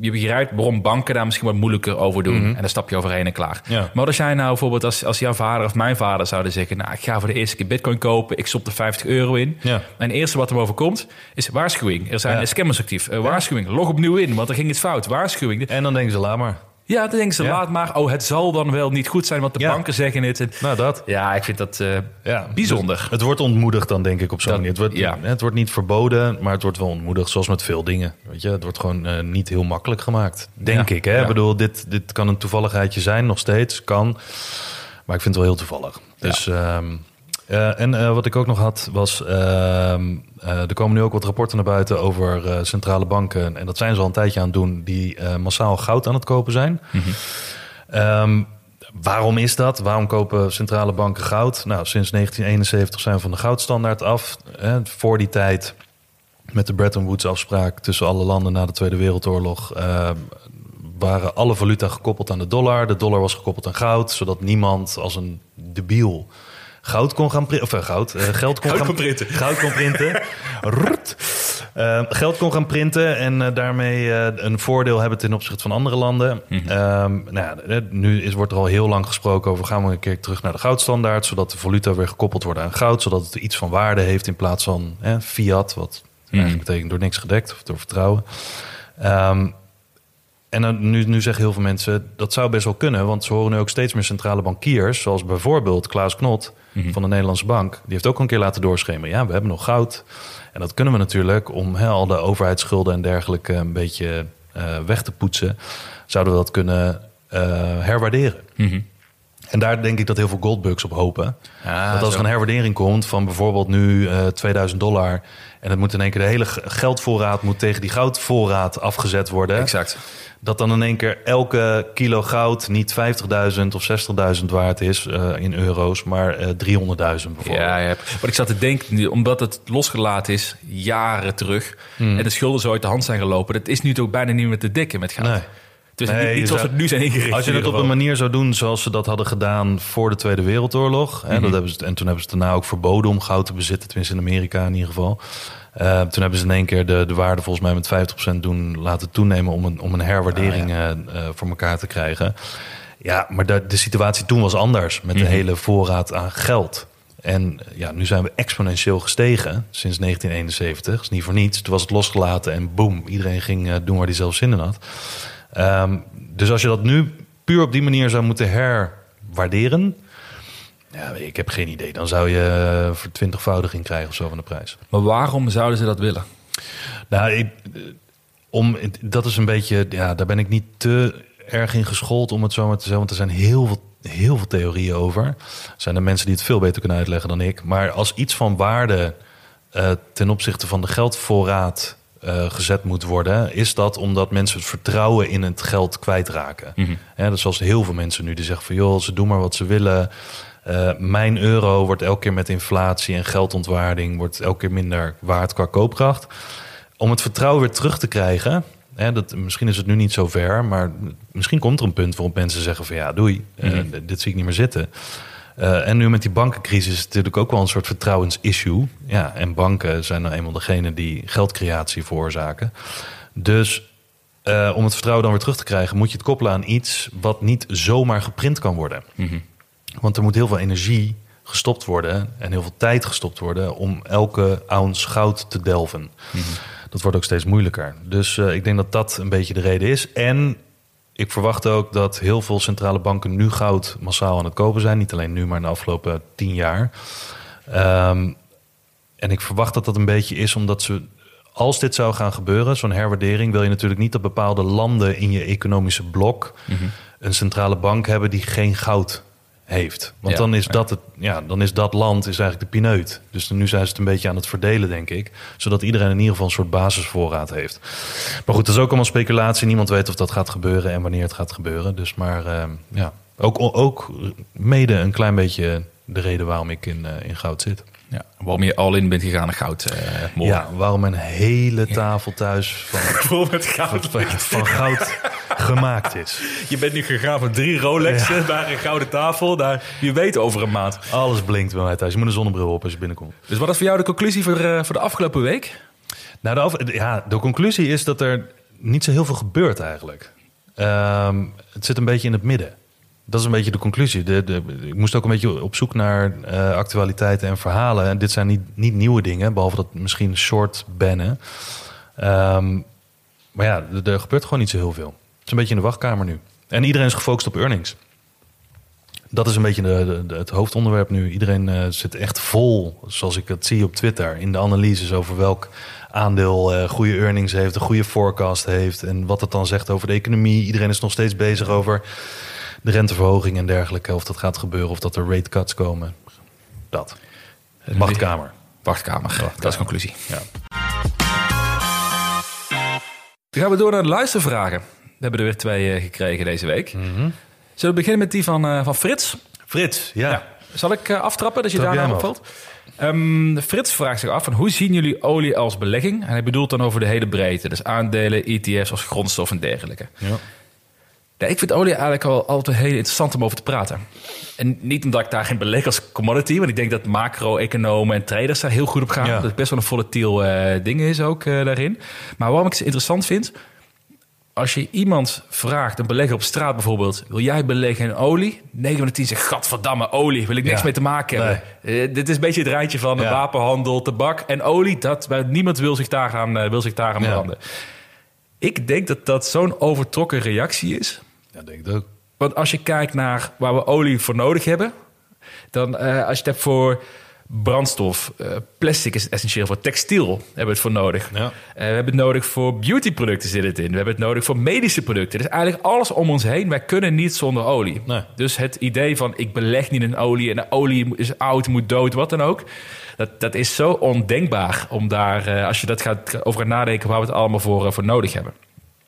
je begrijpt waarom banken daar misschien wat moeilijker over doen. En dan stap je overheen en klaar. Mhm. Ja. Maar als jij nou bijvoorbeeld, als, als jouw vader of mijn vader zouden zeggen, nou, ik ga voor de eerste keer bitcoin kopen, ik stop er 50 euro in. Ja. En het eerste wat er overkomt is waarschuwing. Er zijn scammers actief. Eh, waarschuwing, log opnieuw in, want er ging iets fout. Waarschuwing. en dan denken ze, laat maar. Ja, dan denken ze, Ja. laat maar. Oh, het zal dan wel niet goed zijn, want de Ja. banken zeggen het. En- Nou, dat. Ja, ik vind dat eh, Ja, bijzonder. dus het wordt ontmoedigd dan, denk ik, op zo'n manier. Het wordt, ja. het wordt niet verboden, maar het wordt wel ontmoedigd, zoals met veel dingen. Weet je, het wordt gewoon eh, niet heel makkelijk gemaakt, denk ik. Hè? Ik bedoel, dit, dit kan een toevalligheidje zijn, nog steeds, kan. Maar ik vind het wel heel toevallig. Dus, ehm, eh, en eh, wat ik ook nog had, was... ehm, eh, er komen nu ook wat rapporten naar buiten over centrale banken. En dat zijn ze al een tijdje aan het doen, die massaal goud aan het kopen zijn. Ehm, waarom is dat? Waarom kopen centrale banken goud? Nou, sinds 1971 zijn we van de goudstandaard af. Hè, voor die tijd, met de Bretton Woods afspraak tussen alle landen na de Tweede Wereldoorlog, eh, waren alle valuta gekoppeld aan de dollar. De dollar was gekoppeld aan goud, zodat niemand als een debiel goud kon gaan printen. Of eh, goud, eh, geld kon Goud gaan kon printen. (laughs) Goud kon printen. Eh, geld kon gaan printen en eh, daarmee een voordeel hebben ten opzichte van andere landen. Ehm, nou ja, nu is, wordt er al heel lang gesproken over gaan we een keer terug naar de goudstandaard, zodat de valuta weer gekoppeld wordt aan goud, zodat het iets van waarde heeft in plaats van eh, fiat, wat eigenlijk betekent door niks gedekt of door vertrouwen. Ehm, en nu, nu zeggen heel veel mensen dat zou best wel kunnen, want ze horen nu ook steeds meer centrale bankiers, zoals bijvoorbeeld Klaas Knot van de Nederlandse Bank. Die heeft ook een keer laten doorschemeren. Ja, we hebben nog goud. En dat kunnen we natuurlijk om al de overheidsschulden en dergelijke een beetje eh, weg te poetsen. Zouden we dat kunnen eh, herwaarderen. En daar denk ik dat heel veel goldbugs op hopen. Ja, dat als zo. er een herwaardering komt van bijvoorbeeld nu eh 2000 dollar... en het moet in één keer de hele geldvoorraad moet tegen die goudvoorraad afgezet worden... Exact. dat dan in één keer elke kilo goud niet 50.000 of 60.000 waard is eh, in euro's... maar eh 300.000 bijvoorbeeld. Ja, ja. Maar ik zat te denken, nu, omdat het losgelaten is, jaren terug, en de schulden zo uit de hand zijn gelopen, dat is nu toch bijna niet meer te dekken met goud. Nee. Dus Nee, niet, niet je zoals zou- het nu zijn ingericht. Als je het op een manier zou doen zoals ze dat hadden gedaan voor de Tweede Wereldoorlog. Hè, dat hebben ze, en toen hebben ze het daarna ook verboden om goud te bezitten, tenminste in Amerika in ieder geval. Eh, toen hebben ze in één keer de, de waarde volgens mij met 50% doen laten toenemen om een, om een herwaardering eh, eh, voor elkaar te krijgen. Ja, maar de, de situatie toen was anders met de hele voorraad aan geld. En ja, nu zijn we exponentieel gestegen sinds 1971. Dat is niet voor niets. Toen was het losgelaten en boom, iedereen ging doen waar hij zelf zin in had. Ehm, dus als je dat nu puur op die manier zou moeten herwaarderen... Ja, ik heb geen idee. Dan zou je eh, vertwintigvoudiging krijgen of zo van de prijs. Maar waarom zouden ze dat willen? Nou, ik, eh, om, dat is een beetje, ja, daar ben ik niet te erg in geschoold om het zo maar te zeggen. Want er zijn heel veel, heel veel theorieën over. Er zijn er mensen die het veel beter kunnen uitleggen dan ik. Maar als iets van waarde eh, ten opzichte van de geldvoorraad eh, gezet moet worden, is dat omdat mensen het vertrouwen in het geld kwijtraken. Ja, dus zoals heel veel mensen nu die zeggen van joh, ze doen maar wat ze willen. Eh, mijn euro wordt elke keer met inflatie en geldontwaarding wordt elke keer minder waard qua koopkracht. Om het vertrouwen weer terug te krijgen, Hè, dat, misschien is het nu niet zo ver, maar misschien komt er een punt waarop mensen zeggen van ja, doei, eh, Mhm. dit zie ik niet meer zitten. Eh, en nu met die bankencrisis is het natuurlijk ook wel een soort vertrouwensissue. Ja, en banken zijn nou eenmaal degene die geldcreatie veroorzaken. Dus eh, om het vertrouwen dan weer terug te krijgen, moet je het koppelen aan iets wat niet zomaar geprint kan worden. Want er moet heel veel energie gestopt worden en heel veel tijd gestopt worden om elke ounce goud te delven. Dat wordt ook steeds moeilijker. Dus eh, ik denk dat dat een beetje de reden is. En ik verwacht ook dat heel veel centrale banken nu goud massaal aan het kopen zijn. Niet alleen nu, maar in de afgelopen tien jaar. Ehm, en ik verwacht dat dat een beetje is omdat ze, als dit zou gaan gebeuren, zo'n herwaardering, wil je natuurlijk niet dat bepaalde landen in je economische blok een centrale bank hebben die geen goud heeft. Want Ja, dan, is dat het, ja, dan is dat land is eigenlijk de pineut. Dus nu zijn ze het een beetje aan het verdelen, denk ik. Zodat iedereen in ieder geval een soort basisvoorraad heeft. Maar goed, dat is ook allemaal speculatie. Niemand weet of dat gaat gebeuren en wanneer het gaat gebeuren. Dus maar eh, ja, ook, ook mede een klein beetje de reden waarom ik in, eh, in goud zit. Ja, waarom je al in bent gegaan naar goud morgen. Ja, waarom een hele tafel thuis (laughs) van, Vol met goud. van, van goud gemaakt is. Je bent nu gegaan van drie Rolexen naar een gouden tafel. Naar, wie weet over een maand. Alles blinkt bij mij thuis. Je moet een zonnebril op als je binnenkomt. Dus wat is voor jou de conclusie voor, eh, voor de afgelopen week? Nou, de, af- ja, de conclusie is dat er niet zo heel veel gebeurt eigenlijk. Ehm, het zit een beetje in het midden. Dat is een beetje de conclusie. De, de, ik moest ook een beetje op zoek naar eh, actualiteiten en verhalen. En dit zijn niet, niet nieuwe dingen, behalve dat misschien short bannen. Ehm, maar ja, er, gebeurt gewoon niet zo heel veel. Het is een beetje in de wachtkamer nu. En iedereen is gefocust op earnings. Dat is een beetje de, het hoofdonderwerp nu. Iedereen eh, zit echt vol, zoals ik het zie op Twitter, in de analyses over welk aandeel eh, goede earnings heeft, een goede forecast heeft en wat het dan zegt over de economie. Iedereen is nog steeds bezig over de renteverhoging en dergelijke, of dat gaat gebeuren, of dat er rate cuts komen. Dat. Wachtkamer. Wachtkamer. Dat is conclusie. Ja. Dan gaan we door naar de luistervragen. We hebben er weer twee eh, gekregen deze week. Zullen we beginnen met die van, eh, van Frits? Frits, ja. Ja. Zal ik eh, aftrappen dat je Trap daarna hem opvalt? Ehm, Frits vraagt zich af van hoe zien jullie olie als belegging? En hij bedoelt dan over de hele breedte. Dus aandelen, ETF's als grondstof en dergelijke. Ja. Ja, ik vind olie eigenlijk al altijd heel interessant om over te praten. En niet omdat ik daar geen beleg als commodity... want ik denk dat macro-economen en traders daar heel goed op gaan. Ja. Dat het best wel een volatiel eh ding is ook eh, daarin. Maar waarom ik ze interessant vind... als je iemand vraagt, een belegger op straat bijvoorbeeld... wil jij beleggen in olie? 9 van de 10 zegt, gadverdamme, olie, wil ik niks Ja. mee te maken hebben. Eh, dit is een beetje het rijtje van Ja. wapenhandel, tabak en olie. Dat, niemand wil zich daar aan, eh, wil zich daar aan branden. Ik denk dat dat zo'n overtrokken reactie is... Ja, denk ik ook. Want als je kijkt naar waar we olie voor nodig hebben, dan eh, als je het hebt voor brandstof, eh, plastic is essentieel voor textiel hebben we het voor nodig. Ja. Eh, we hebben het nodig voor beautyproducten zit het in. We hebben het nodig voor medische producten. Dus eigenlijk alles om ons heen. Wij kunnen niet zonder olie. Nee. Dus het idee van ik beleg niet in olie en de olie is oud, moet dood, wat dan ook. Dat, dat is zo ondenkbaar om daar, als je dat gaat over gaat nadenken, waar we het allemaal voor, voor nodig hebben.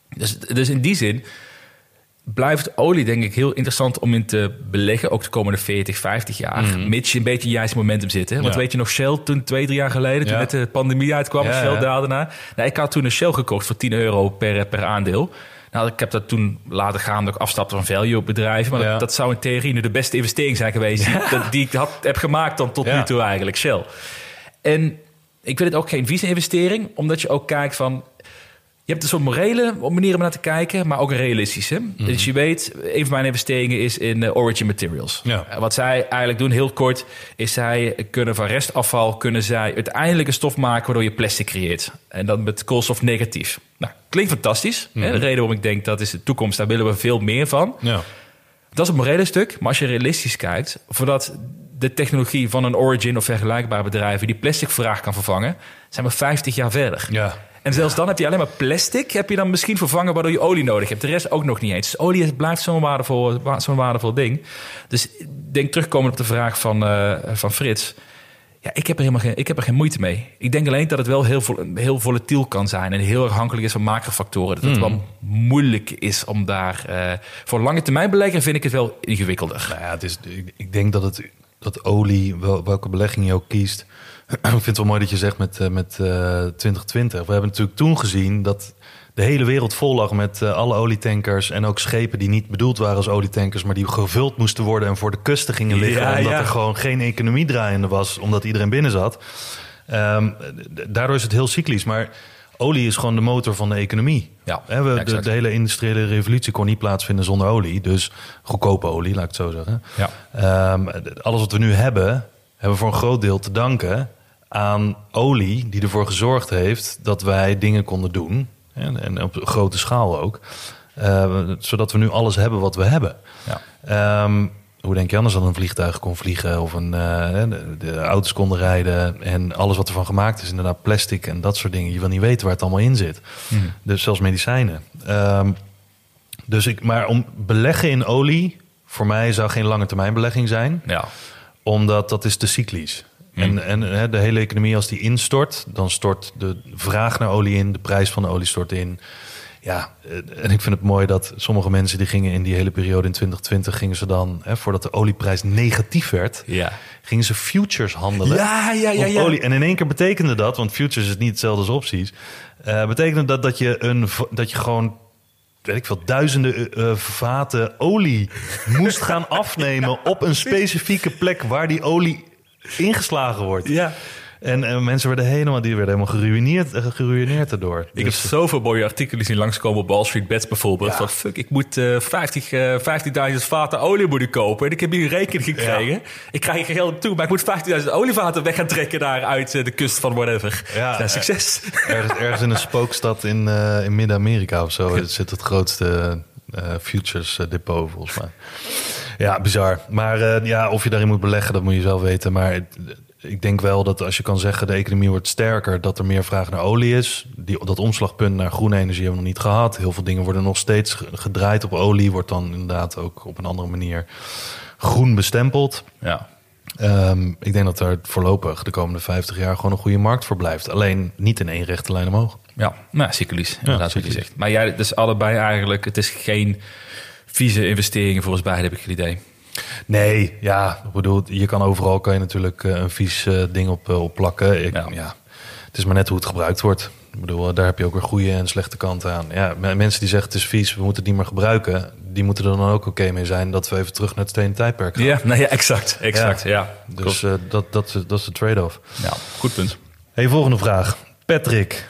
Dus, dus in die zin blijft olie denk ik heel interessant om in te beleggen. Ook de komende 40, 50 jaar. Mits je een beetje in juist momentum zit. Hè? Want Mhm. Ja. weet je nog Shell toen twee, drie jaar geleden... toen net de pandemie uitkwam, Shell daalde na. Nou, ik had toen een Shell gekocht voor 10 euro per, per aandeel. Nou, ik heb dat toen laten gaan dat ik afstapte van value op bedrijven. Maar Ja. dat, dat zou in theorie nu de beste investering zijn geweest... die, die ik had, heb gemaakt dan tot Ja. nu toe eigenlijk, Shell. En ik vind het ook geen vieze investering, omdat je ook kijkt van... Je hebt een soort morele manier om naar te kijken, maar ook een realistische. Mhm. Dus je weet, een van mijn investeringen is in eh, Origin Materials. Ja. Eh, Wat zij eigenlijk doen, heel kort, is zij kunnen van restafval kunnen zij uiteindelijk een stof maken waardoor je plastic creëert. En dan met koolstof negatief. Nou, klinkt fantastisch. Mhm. Hè? De reden waarom ik denk dat is de toekomst, daar willen we veel meer van. Ja. Dat is het morele stuk. Maar als je realistisch kijkt, voordat de technologie van een Origin of vergelijkbare bedrijven die plastic vraag kan vervangen, zijn we 50 jaar verder. Ja. En zelfs dan heb je alleen maar plastic, heb je dan misschien vervangen waardoor je olie nodig hebt. De rest ook nog niet eens. Dus olie blijft zo'n waardevol, wa- zo'n waardevol ding. Dus ik denk terugkomen op de vraag van, eh, van Frits. Ja, ik heb, er helemaal geen, ik heb er geen moeite mee. Ik denk alleen dat het wel heel, vol, heel volatiel kan zijn en heel afhankelijk is van macrofactoren. Dat het wel moeilijk is om daar. eh, voor lange termijn belegger vind ik het wel ingewikkelder. Nou ja, het is, ik, ik denk dat, het, dat olie, wel, welke belegging je ook kiest... (clears throat) ik vind het wel mooi dat je zegt met, eh, met eh, 2020. We hebben natuurlijk toen gezien dat de hele wereld vol lag met eh, alle olietankers en ook schepen die niet bedoeld waren als olietankers, maar die gevuld moesten worden en voor de kusten gingen liggen, Ja, omdat ja. er gewoon geen economie draaiende was, omdat iedereen binnen zat. Ehm, daardoor is het heel cyclisch, maar olie is gewoon de motor van de economie. Ja, we, de hele industriële revolutie kon niet plaatsvinden zonder olie, dus goedkope olie, laat ik het zo zeggen. Ja. Ehm, alles wat we nu hebben, hebben we voor een groot deel te danken aan olie die ervoor gezorgd heeft dat wij dingen konden doen. En, en op grote schaal ook. eh, zodat we nu alles hebben wat we hebben. Ja. Ehm, hoe denk je anders dan een vliegtuig kon vliegen of een, eh, de, de auto's konden rijden en alles wat ervan gemaakt is, inderdaad plastic en dat soort dingen. Je wil niet weten waar het allemaal in zit. Dus zelfs medicijnen. Ehm, dus ik, maar om beleggen in olie, voor mij zou geen lange termijn belegging zijn Ja. omdat dat is te cyclisch. En, en hè, de hele economie, als die instort, dan stort de vraag naar olie in, de prijs van de olie stort in. Ja, eh, en ik vind het mooi dat sommige mensen die gingen in die hele periode in 2020, gingen ze dan, hè, voordat de olieprijs negatief werd, Ja. gingen ze futures handelen. Ja, ja, ja, ja. Olie. En in één keer betekende dat, want futures is niet hetzelfde als opties, eh, betekende dat dat je, een, dat je gewoon weet ik veel, duizenden eh, vaten olie moest gaan afnemen op een (laughs) specifieke plek waar die olie ingeslagen wordt. Ja. En eh, mensen werden helemaal, die werden helemaal geruineerd, eh, geruineerd daardoor. Ik heb Dus- zoveel mooie artikelen zien langskomen op Wall Street Bets bijvoorbeeld. Van fuck, ik moet eh 50, eh 15.000 vaten olie moeten kopen. En ik heb hier een rekening gekregen. Ik krijg er geld op toe, maar ik moet 15.000 olievaten weg gaan trekken daar uit eh, de kust van whatever. Ja, Ja, succes. ergens, ergens in een spookstad in, eh, in Midden-Amerika of zo (laughs) zit het grootste eh, futures depot volgens mij. Ja, bizar. Maar eh, ja, of je daarin moet beleggen, dat moet je zelf weten. Maar het- ik denk wel dat als je kan zeggen de economie wordt sterker, dat er meer vraag naar olie is. Die, dat omslagpunt naar groene energie hebben we nog niet gehad. Heel veel dingen worden nog steeds ge- gedraaid op olie, wordt dan inderdaad ook op een andere manier groen bestempeld. Ja. Ehm, ik denk dat er voorlopig de komende 50 jaar gewoon een goede markt voor blijft. Alleen niet in één rechte lijn omhoog. Ja, nou, cyclisch, inderdaad wat je zegt. Maar jij, dus allebei eigenlijk, het is geen vieze investeringen voor ons beiden, heb ik het idee. Nee, ja, ik bedoel, je kan overal kan je natuurlijk eh, een vies eh, ding op, eh, op plakken. Ik, Ja. ja. het is maar net hoe het gebruikt wordt. Ik bedoel, daar heb je ook weer goede en slechte kanten aan. Ja, me- mensen die zeggen het is vies, we moeten het niet meer gebruiken, die moeten er dan ook oké mee zijn dat we even terug naar het stenen tijdperk gaan. Ja, (laughs) nou ja, exact, exact, ja. Dus eh, dat, dat, dat is de trade-off. ja, goed punt. Hey, volgende vraag. Patrick.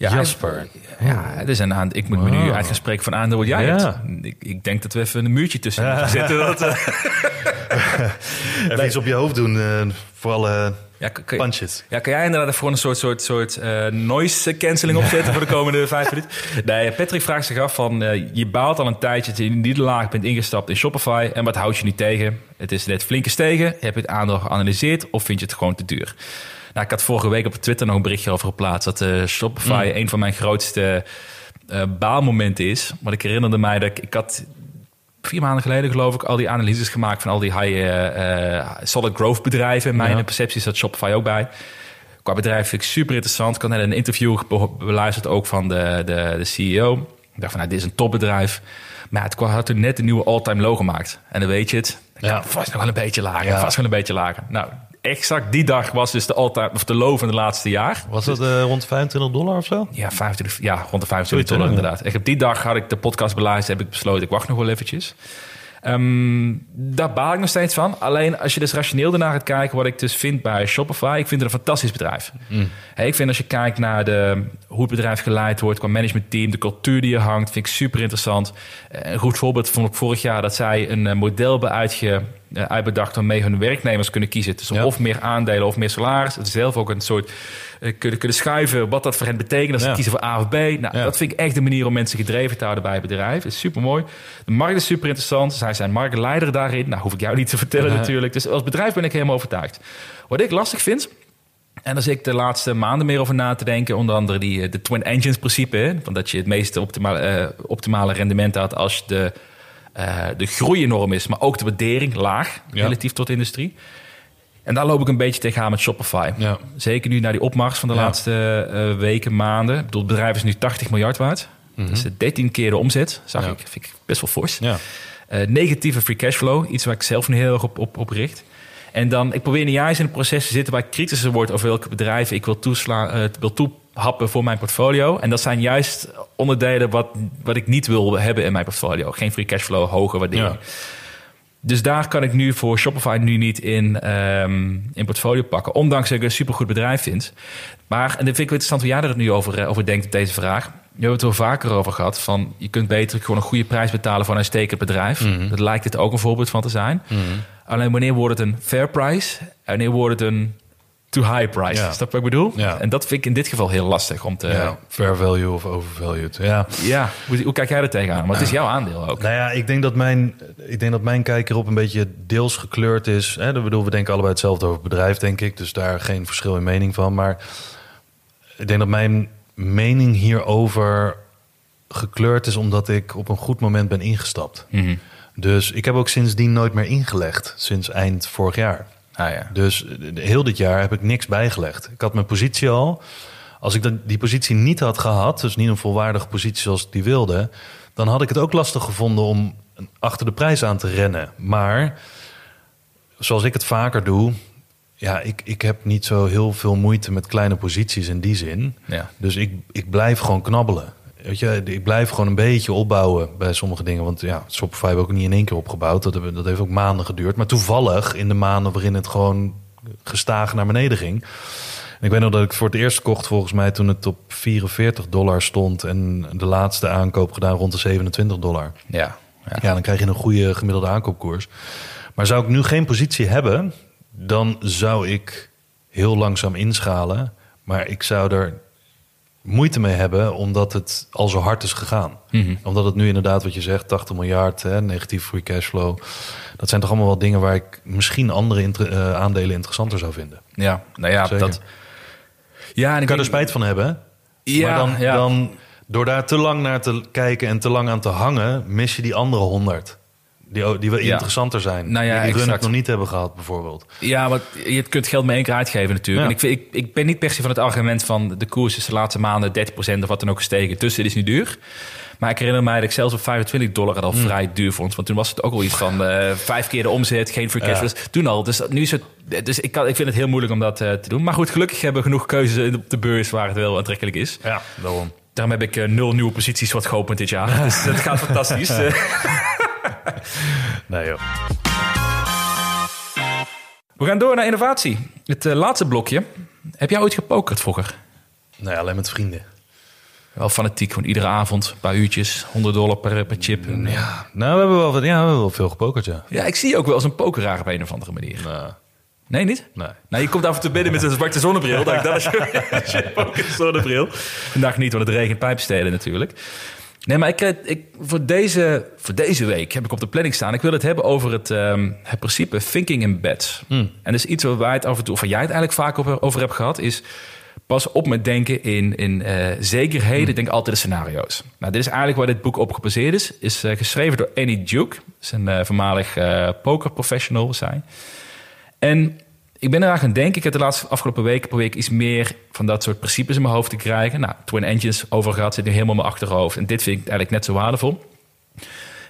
Ja, Jasper. Ja, het is een aan, ik moet me nu Wow. spreken van aandeel wat jij Ja. hebt. Ik, ik denk dat we even een muurtje tussen moeten (laughs) zetten. Dat, eh, Even iets op je hoofd doen eh, voor alle ja, kan, punches. ja, kan jij inderdaad gewoon een soort, soort, soort eh, noise cancelling opzetten voor de komende vijf minuten? Nee, Patrick vraagt zich af van, je baalt al een tijdje dat je in die laag bent ingestapt in Shopify. En wat houdt je nu tegen? Het is net flink gestegen. Heb je het aandeel geanalyseerd of vind je het gewoon te duur? Nou, ik had vorige week op Twitter nog een berichtje over geplaatst dat eh, Shopify een van mijn grootste eh, baalmomenten is. Want ik herinnerde mij dat ik, ik had vier maanden geleden geloof ik al die analyses gemaakt van al die high eh, solid growth bedrijven. Mijn Ja. perceptie zat Shopify ook bij. Qua bedrijf vind ik super interessant. Ik had net een interview be- beluisterd ook van de, de, de CEO. Ik dacht van, nou, dit is een topbedrijf. Maar het had toen net een nieuwe all-time low gemaakt. En dan weet je het. Dan Ja. vast nog wel een beetje lager. Ja. Vast wel een beetje lager. Nou, exact die dag was dus de, all-time, of de low van het laatste jaar. Was dat eh, rond 25 dollar of zo? Ja, 25, ja rond de 25 Zoiets, dollar inderdaad. Ik heb die dag had ik de podcast beluisterd, heb ik besloten, ik wacht nog wel eventjes. Ehm, daar baal ik nog steeds van. Alleen als je dus rationeel ernaar gaat kijken, wat ik dus vind bij Shopify, ik vind het een fantastisch bedrijf. Hey, ik vind als je kijkt naar de, hoe het bedrijf geleid wordt, qua managementteam, de cultuur die er hangt, vind ik super interessant. Eh, Een goed voorbeeld vond ik vorig jaar dat zij een eh, model hebben uitge, uitbedacht waarmee hun werknemers kunnen kiezen. Dus Ja. of meer aandelen of meer salaris. Het is zelf ook een soort eh, kunnen, kunnen schuiven wat dat voor hen betekent als ze kiezen voor A of B. Nou, Ja. dat vind ik echt de manier om mensen gedreven te houden bij het bedrijf. Dat is super mooi. De markt is super interessant. Zij zijn marktleider daarin. Nou, hoef ik jou niet te vertellen natuurlijk. Dus als bedrijf ben ik helemaal overtuigd. Wat ik lastig vind, en daar zit ik de laatste maanden meer over na te denken. Onder andere die, eh, de Twin Engines principe. Hè? Van dat je het meest optimale, eh, optimale rendement had als de, eh, de groei enorm is. Maar ook de waardering laag Ja. relatief tot de industrie. En daar loop ik een beetje tegenaan met Shopify. Ja. Zeker nu naar die opmars van de Ja. laatste eh, weken, maanden. Ik bedoel, het bedrijf is nu 80 miljard waard. Dat is 13 keer de omzet, zag Mhm. Ik. Vind ik best wel fors. Ja. Eh, negatieve free cashflow, iets waar ik zelf niet heel erg op, op, op richt. En dan, ik probeer nu juist in het proces te zitten waar ik kritischer word over welke bedrijven ik wil, toeslaan, wil happen voor mijn portfolio. En dat zijn juist onderdelen wat, wat ik niet wil hebben in mijn portfolio. Geen free cashflow, hoge waardering. Ja. Dus daar kan ik nu voor Shopify nu niet in, ehm, in portfolio pakken. Ondanks dat ik een supergoed bedrijf vind. Maar, en dat vind ik wel interessant hoe jij er het nu over, eh, over denkt op deze vraag. Je hebt het er wel vaker over gehad. Van, je kunt beter gewoon een goede prijs betalen voor een stekend bedrijf. Mhm. Dat lijkt het ook een voorbeeld van te zijn. Alleen wanneer wordt het een fair price? En wanneer wordt het een too high price? Ja. Snap wat ik bedoel? Ja. En dat vind ik in dit geval heel lastig om te... Ja, fair value of overvalued. Ja. Ja, hoe, hoe kijk jij er tegenaan? Want het is jouw aandeel ook. Nou ja, ik denk dat mijn, ik denk dat mijn kijk erop een beetje deels gekleurd is. Hè? Ik bedoel, we denken allebei hetzelfde over het bedrijf, denk ik. Dus daar geen verschil in mening van. Maar ik denk dat mijn mening hierover gekleurd is omdat ik op een goed moment ben ingestapt. Mhm. Dus ik heb ook sindsdien nooit meer ingelegd, sinds eind vorig jaar. Ah, ja. Dus eh, heel dit jaar heb ik niks bijgelegd. Ik had mijn positie al. Als ik dan die positie niet had gehad, dus niet een volwaardige positie zoals ik die wilde, dan had ik het ook lastig gevonden om achter de prijs aan te rennen. Maar zoals ik het vaker doe, ja, ik, ik heb niet zo heel veel moeite met kleine posities in die zin. Ja. Dus ik, ik blijf gewoon knabbelen. Weet je, ik blijf gewoon een beetje opbouwen bij sommige dingen. Want ja, Shopify heb ik ook niet in één keer opgebouwd. Dat, hebben- dat heeft ook maanden geduurd. Maar toevallig in de maanden waarin het gewoon gestaag naar beneden ging. En ik weet nog dat ik voor het eerst kocht volgens mij toen het op 44 dollar stond. En de laatste aankoop gedaan rond de 27 dollar. Ja. ja. Ja, dan krijg je een goede gemiddelde aankoopkoers. Maar zou ik nu geen positie hebben, dan zou ik heel langzaam inschalen. Maar ik zou er moeite mee hebben, omdat het al zo hard is gegaan. Mhm. Omdat het nu inderdaad, wat je zegt, 80 miljard, hè, negatief free cashflow. Dat zijn toch allemaal wel dingen waar ik misschien andere inter- eh, aandelen interessanter zou vinden. Ja, nou ja, Zeker. dat... Ja, en Ik kan er spijt van hebben. hè? Ja, maar dan, ja. dan, door daar te lang naar te kijken en te lang aan te hangen, mis je die andere honderd. Die, die wel Ja. interessanter zijn. Nou ja, die exact. nog niet hebben gehad, bijvoorbeeld. Ja, want je kunt geld maar één keer uitgeven natuurlijk. Ja. En ik, vind- ik, ik ben niet per se van het argument van de koers is de laatste maanden 30% of wat dan ook gestegen. Tussen is nu duur. Maar ik herinner mij dat ik zelfs op 25 dollar het al Hmm. vrij duur vond. Want toen was het ook al iets van eh, vijf keer de omzet, geen free cash. Ja. Toen al. Dus nu is het. Dus ik, kan, ik vind het heel moeilijk om dat eh, te doen. Maar goed, gelukkig hebben we genoeg keuzes op de beurs waar het wel aantrekkelijk is. Ja, daarom. Daarom heb ik eh, nul nieuwe posities wat geopend dit jaar. (laughs) Dus dat gaat fantastisch. (laughs) Eh, (laughs) Nee, joh. we gaan door naar innovatie. Het eh, laatste blokje. Heb jij ooit gepokerd vroeger? Nee, alleen met vrienden. Wel fanatiek, gewoon iedere avond, een paar uurtjes, 100 dollar per, per chip. En, ja. Ja, nou, we hebben wel, ja, we hebben wel veel gepokerd, ja. ja, ik zie je ook wel als een pokeraar op een of andere manier. Nou, Nee, niet? nee. Nou, je komt af en toe binnen met een zwarte zonnebril. Dat is (laughs) je, je zonnebril. Vandaag niet, want het regent pijpstelen natuurlijk. Nee, maar ik, eh, ik, voor, deze, voor deze week heb ik op de planning staan. Ik wil het hebben over het, ehm, het principe thinking in bed. En dat is iets waar wij het af en toe, of waar jij het eigenlijk vaak over, over hebt gehad, is pas op met denken in, in eh, zekerheden. Denk altijd de scenario's. Nou, dit is eigenlijk waar dit boek op gebaseerd is. Is eh, geschreven door Annie Duke. Dat is een voormalig pokerprofessional, zij. En ik ben eraan gaan denken. Ik heb de laatste afgelopen weken probeer ik iets meer van dat soort principes in mijn hoofd te krijgen. Nou, Twin Engines over gehad, zit nu helemaal in mijn achterhoofd. En dit vind ik eigenlijk net zo waardevol.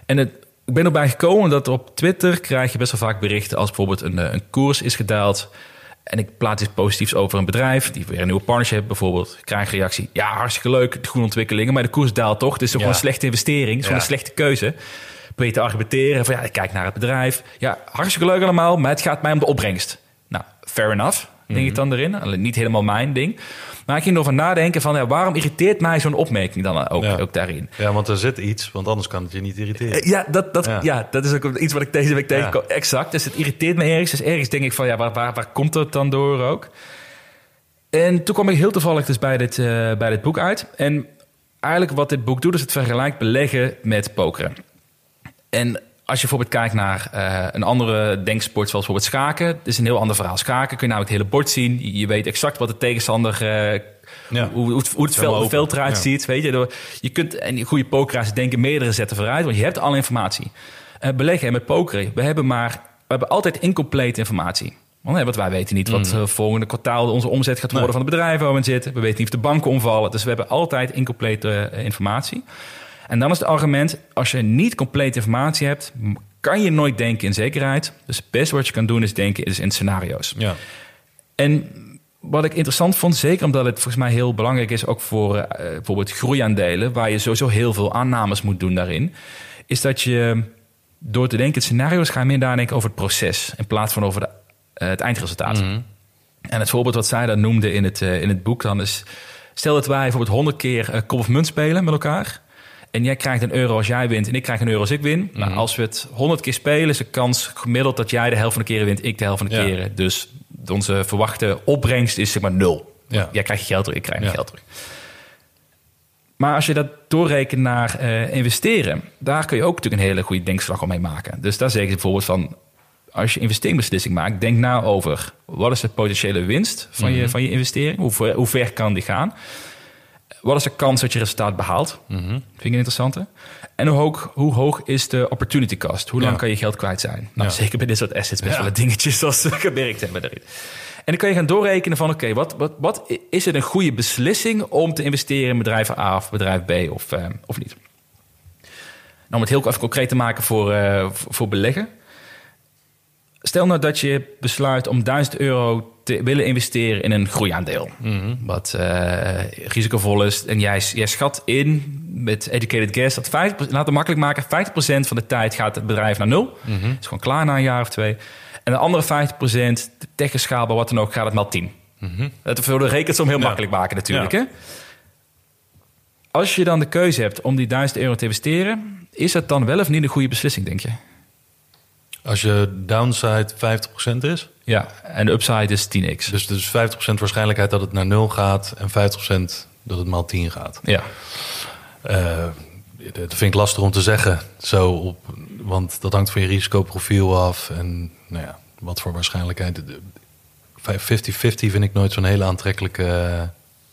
En het, ik ben erbij gekomen dat op Twitter krijg je best wel vaak berichten als bijvoorbeeld een, eh, een koers is gedaald. En ik plaats iets positiefs over een bedrijf die weer een nieuwe partnership heeft bijvoorbeeld. Ik krijg een reactie. Ja, hartstikke leuk, de goede ontwikkelingen, maar de koers daalt toch. Het is toch Ja. een slechte investering, het is Ja. een slechte keuze. Probeer te argumenteren van ja, ik kijk naar het bedrijf. Ja, hartstikke leuk allemaal, maar het gaat mij om de opbrengst. Fair enough, denk ik dan erin. Alleen niet helemaal mijn ding. Maar ik ging erover nadenken van ja, waarom irriteert mij zo'n opmerking dan ook, Ja. ook daarin? Ja, want er zit iets, want anders kan het je niet irriteren. Eh, Ja, dat, dat, Ja. ja. dat is ook iets wat ik deze week tegenkom. Exact. Dus het irriteert me ergens. Dus ergens denk ik van, ja, waar, waar, waar komt het dan door ook? En toen kwam ik heel toevallig dus bij dit, eh, bij dit boek uit. En eigenlijk wat dit boek doet, is het vergelijkt beleggen met pokeren. En als je bijvoorbeeld kijkt naar eh, een andere denksport, zoals bijvoorbeeld schaken, het is een heel ander verhaal. Schaken kun je namelijk het hele bord zien. Je, weet exact wat de tegenstander, eh, Ja. hoe, hoe het, hoe het veld, het eruit Ja. ziet. Weet je, je kunt, en die goede pokeraars denken meerdere zetten vooruit, want je hebt alle informatie. Eh, beleggen en met pokeren, we hebben maar, we hebben altijd incomplete informatie. Want, hè, want wij weten niet wat eh, volgende kwartaal onze omzet gaat worden Nee. van het bedrijf waar we in zitten. We weten niet of de banken omvallen. Dus we hebben altijd incomplete informatie. En dan is het argument, als je niet complete informatie hebt, kan je nooit denken in zekerheid. Dus het beste wat je kan doen is denken is in scenario's. Ja. En wat ik interessant vond, zeker omdat het volgens mij heel belangrijk is, ook voor eh, bijvoorbeeld groeiaandelen, waar je sowieso heel veel aannames moet doen daarin, is dat je door te denken in scenario's ga je meer nadenken over het proces in plaats van over de, eh, het eindresultaat. En het voorbeeld wat zij dan noemde in het, eh, in het boek dan is, stel dat wij bijvoorbeeld 100 keer kop of munt spelen met elkaar. En jij krijgt een euro als jij wint en ik krijg een euro als ik win. Nou, als we het 100 keer spelen, is de kans gemiddeld dat jij de helft van de keren wint, ik de helft van de Ja. keren. Dus onze verwachte opbrengst is zeg maar nul. Ja. Jij krijgt je geld terug, ik krijg mijn Ja. geld terug. Maar als je dat doorrekent naar eh, investeren, daar kun je ook natuurlijk een hele goede denkslag om mee maken. Dus daar zeg je bijvoorbeeld van, als je investeringsbeslissing maakt, denk na over wat is de potentiële winst van, je, van je investering? Hoe ver, hoe ver kan die gaan? Wat is de kans dat je resultaat behaalt? Vind ik een interessante. En hoe hoog, hoe hoog is de opportunity cost? Hoe lang Ja. kan je geld kwijt zijn? Nou, Ja. zeker bij dit soort assets best Ja. wel een dingetje zoals ze gewerkt hebben daarin. En dan kun je gaan doorrekenen van, oké, wat, wat, wat is het een goede beslissing om te investeren in bedrijf A of bedrijf B of, eh, of niet? Nou, om het heel even concreet te maken voor, eh, voor beleggen. Stel nou dat je besluit om 1000 euro te willen investeren in een groeiaandeel. Wat eh, risicovol is. En jij, jij schat in met educated guess dat 50%, laten we het makkelijk maken, 50% van de tijd gaat het bedrijf naar nul. is gewoon klaar na een jaar of twee. En de andere 50%, technisch schaalbaar, wat dan ook, gaat het maal 10. Dat wil de rekensom heel Ja. makkelijk maken natuurlijk. Ja. Hè? Als je dan de keuze hebt om die 1000 euro te investeren, is dat dan wel of niet een goede beslissing, denk je? Als je downside 50% is, Ja, en de upside is 10x. dus, dus 50% waarschijnlijkheid dat het naar 0 gaat en 50% dat het maal 10 gaat. Ja, Eh, dat vind ik lastig om te zeggen, zo op, want dat hangt van je risicoprofiel af en nou ja, wat voor waarschijnlijkheid. 50-50 vind ik nooit zo'n hele aantrekkelijke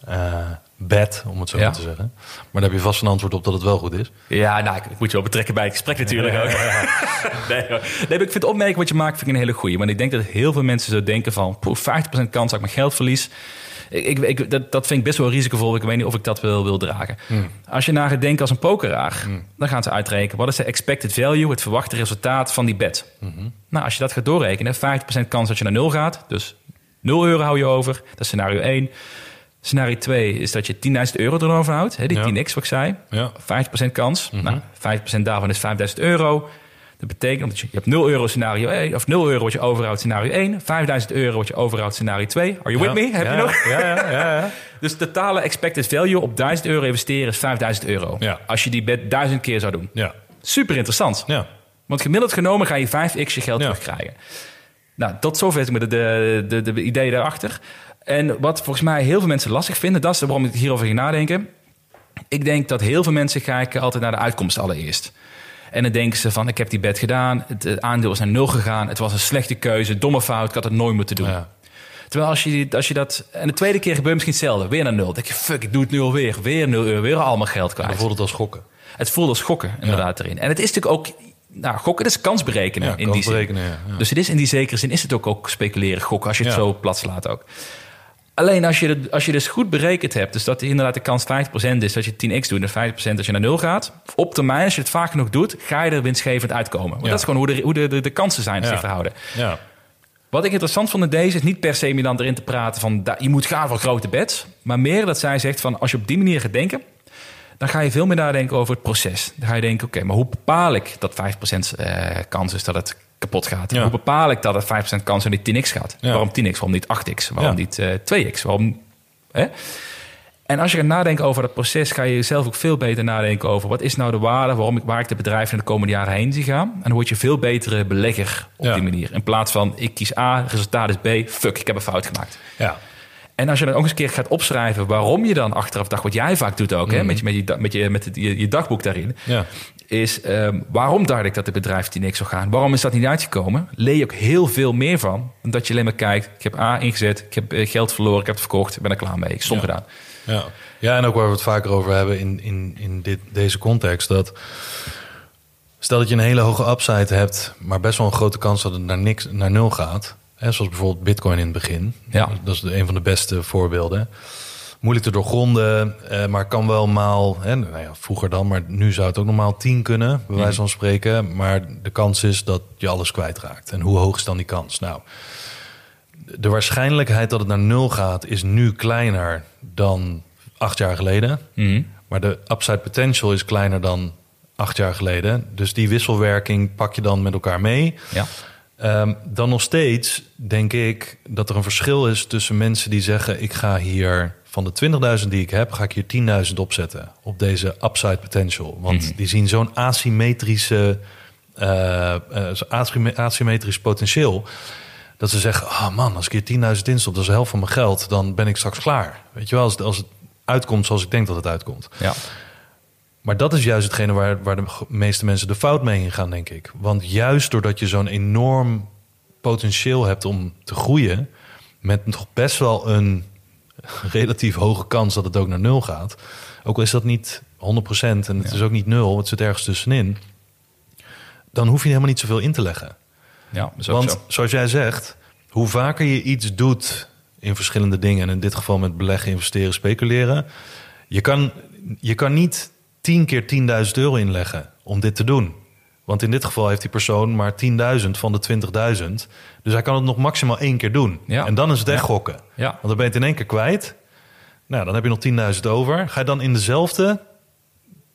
eh bet, om het zo Ja. te zeggen. Maar daar heb je vast een antwoord op dat het wel goed is. ja nou, ik ik moet je wel betrekken bij het gesprek natuurlijk ook. (laughs) nee, nee, maar ik vind de opmerking wat je maakt vind ik een hele goeie. Want ik denk dat heel veel mensen zo denken van... poeh, 50% kans dat ik mijn geld verlies. Ik, ik, dat, dat vind ik best wel risicovol. Ik weet niet of ik dat wil, wil dragen. Als je naar het denken als een pokeraar... dan gaan ze uitrekenen... wat is de expected value, het verwachte resultaat van die bet. Nou, als je dat gaat doorrekenen... 50% kans dat je naar nul gaat. Dus 0 euro hou je over. Dat is scenario 1. Scenario 2 is dat je 10.000 euro erover houdt. Hè, die Ja. 10x wat ik zei. Ja. 50% kans. Nou, 50% daarvan is 5000 euro. Dat betekent dat je, je hebt 0 euro scenario 1, of 0 euro wat je overhoudt scenario 1, 5000 euro wat je overhoudt scenario 2. Are you with me? Heb ja, je nog? Ja, ja, ja. ja. (laughs) Dus totale expected value op 1000 euro investeren is 5000 euro. Ja. Als je die bet 1000 keer zou doen. ja. Super interessant. ja. Want gemiddeld genomen ga je 5x je geld terugkrijgen. Nou, tot zover met de, de, de, de idee daarachter. En wat volgens mij heel veel mensen lastig vinden, dat is waarom ik hierover ging nadenken. Ik denk dat heel veel mensen kijken altijd naar de uitkomst allereerst. En dan denken ze van, ik heb die bet gedaan, het, het aandeel is naar nul gegaan, het was een slechte keuze, domme fout, ik had het nooit moeten doen. Ja. Terwijl als je, als je dat... En de tweede keer gebeurt misschien hetzelfde, weer naar nul. Dan denk je, fuck, ik doe het nu alweer. Weer nul euro, weer allemaal geld kwijt. Dan voelt het als gokken. Het voelt als gokken inderdaad erin. En het is natuurlijk ook... Nou, gokken, dat is kans berekenen Ja, in kans die berekenen, ja, ja. Dus het is in die zekere zin is het ook, ook speculeren, gokken, als je het Ja. zo plat slaat ook. Alleen als je, het, als je dus goed berekend hebt, dus dat inderdaad de kans 50% is dat je 10x doet en 50% dat je naar nul gaat. Op termijn, als je het vaak genoeg doet, ga je er winstgevend uitkomen. Want Ja. dat is gewoon hoe de, hoe de, de, de kansen zijn Ja. zich verhouden. Ja. Wat ik interessant vond in deze is niet per se dan erin te praten van je moet gaan voor grote bets. Maar meer dat zij zegt van als je op die manier gaat denken, dan ga je veel meer nadenken over het proces. Dan ga je denken, oké, maar hoe bepaal ik dat 5% eh, kans is dat het kapot gaat? Ja. Hoe bepaal ik dat het 5% kans dat die 10x gaat? Ja. Waarom 10x? Waarom niet 8x? Waarom Ja. niet eh 2x? Waarom... Hè? En als je gaat nadenken over dat proces, ga je zelf ook veel beter nadenken over wat is nou de waarde, waarom ik, waar ik de bedrijven in de komende jaren heen zie gaan. En dan word je veel betere belegger op die manier. In plaats van ik kies A, resultaat is B, fuck, ik heb een fout gemaakt. Ja. En als je dan ook eens een keer gaat opschrijven waarom je dan achteraf dacht, wat jij vaak doet ook, hè, met, je, met, je, met, je, met het- je, je dagboek daarin, Ja. Is ehm, waarom dacht ik dat het bedrijf die niks zou gaan? Waarom is dat niet uitgekomen? Leer je ook heel veel meer van dan dat je alleen maar kijkt, ik heb A ingezet, ik heb eh, geld verloren, ik heb het verkocht, ik ben er klaar mee, ik stom Ja. gedaan. Ja. ja, en ook waar we het vaker over hebben in, in, in dit, deze context. Dat stel dat je een hele hoge upside hebt, maar best wel een grote kans dat het naar, niks, naar nul gaat. Hè, zoals bijvoorbeeld Bitcoin in het begin. Ja. Dat is een van de beste voorbeelden. Moeilijk te doorgronden, eh, maar kan wel maal, hè, nou ja, vroeger dan, maar nu zou het ook normaal 10 kunnen, bij wijze van spreken. Maar de kans is dat je alles kwijtraakt. En hoe hoog is dan die kans? Nou, de waarschijnlijkheid dat het naar nul gaat is nu kleiner dan acht jaar geleden. Mhm. Maar de upside potential is kleiner dan acht jaar geleden. Dus die wisselwerking pak je dan met elkaar mee. Ja. Ehm, dan nog steeds denk ik dat er een verschil is tussen mensen die zeggen: ik ga hier van de 20.000 die ik heb, ga ik hier 10.000 opzetten op deze upside potential. Want Mhm. die zien zo'n asymmetrische, eh, eh, asymmetrisch potentieel. Dat ze zeggen: ah man, als ik hier 10.000 instop, dat is de helft van mijn geld, dan ben ik straks klaar. Weet je wel, als het, als het uitkomt zoals ik denk dat het uitkomt. Ja. Maar dat is juist hetgene waar, waar de meeste mensen de fout mee ingaan, denk ik. Want juist doordat je zo'n enorm potentieel hebt om te groeien, met nog best wel een (laughs) relatief hoge kans dat het ook naar nul gaat. Ook al is dat niet 100% en het is ook niet nul, het zit ergens tussenin. Dan hoef je helemaal niet zoveel in te leggen. Ja, Want zo. zoals jij zegt, hoe vaker je iets doet in verschillende dingen, en in dit geval met beleggen, investeren, speculeren, je kan, je kan niet 10 keer 10.000 euro inleggen om dit te doen. Want in dit geval heeft die persoon maar 10.000 van de 20.000. Dus hij kan het nog maximaal één keer doen. Ja. En dan is het echt Ja. gokken. Ja. Want dan ben je het in één keer kwijt. Nou, dan heb je nog 10.000 over. Ga je dan in dezelfde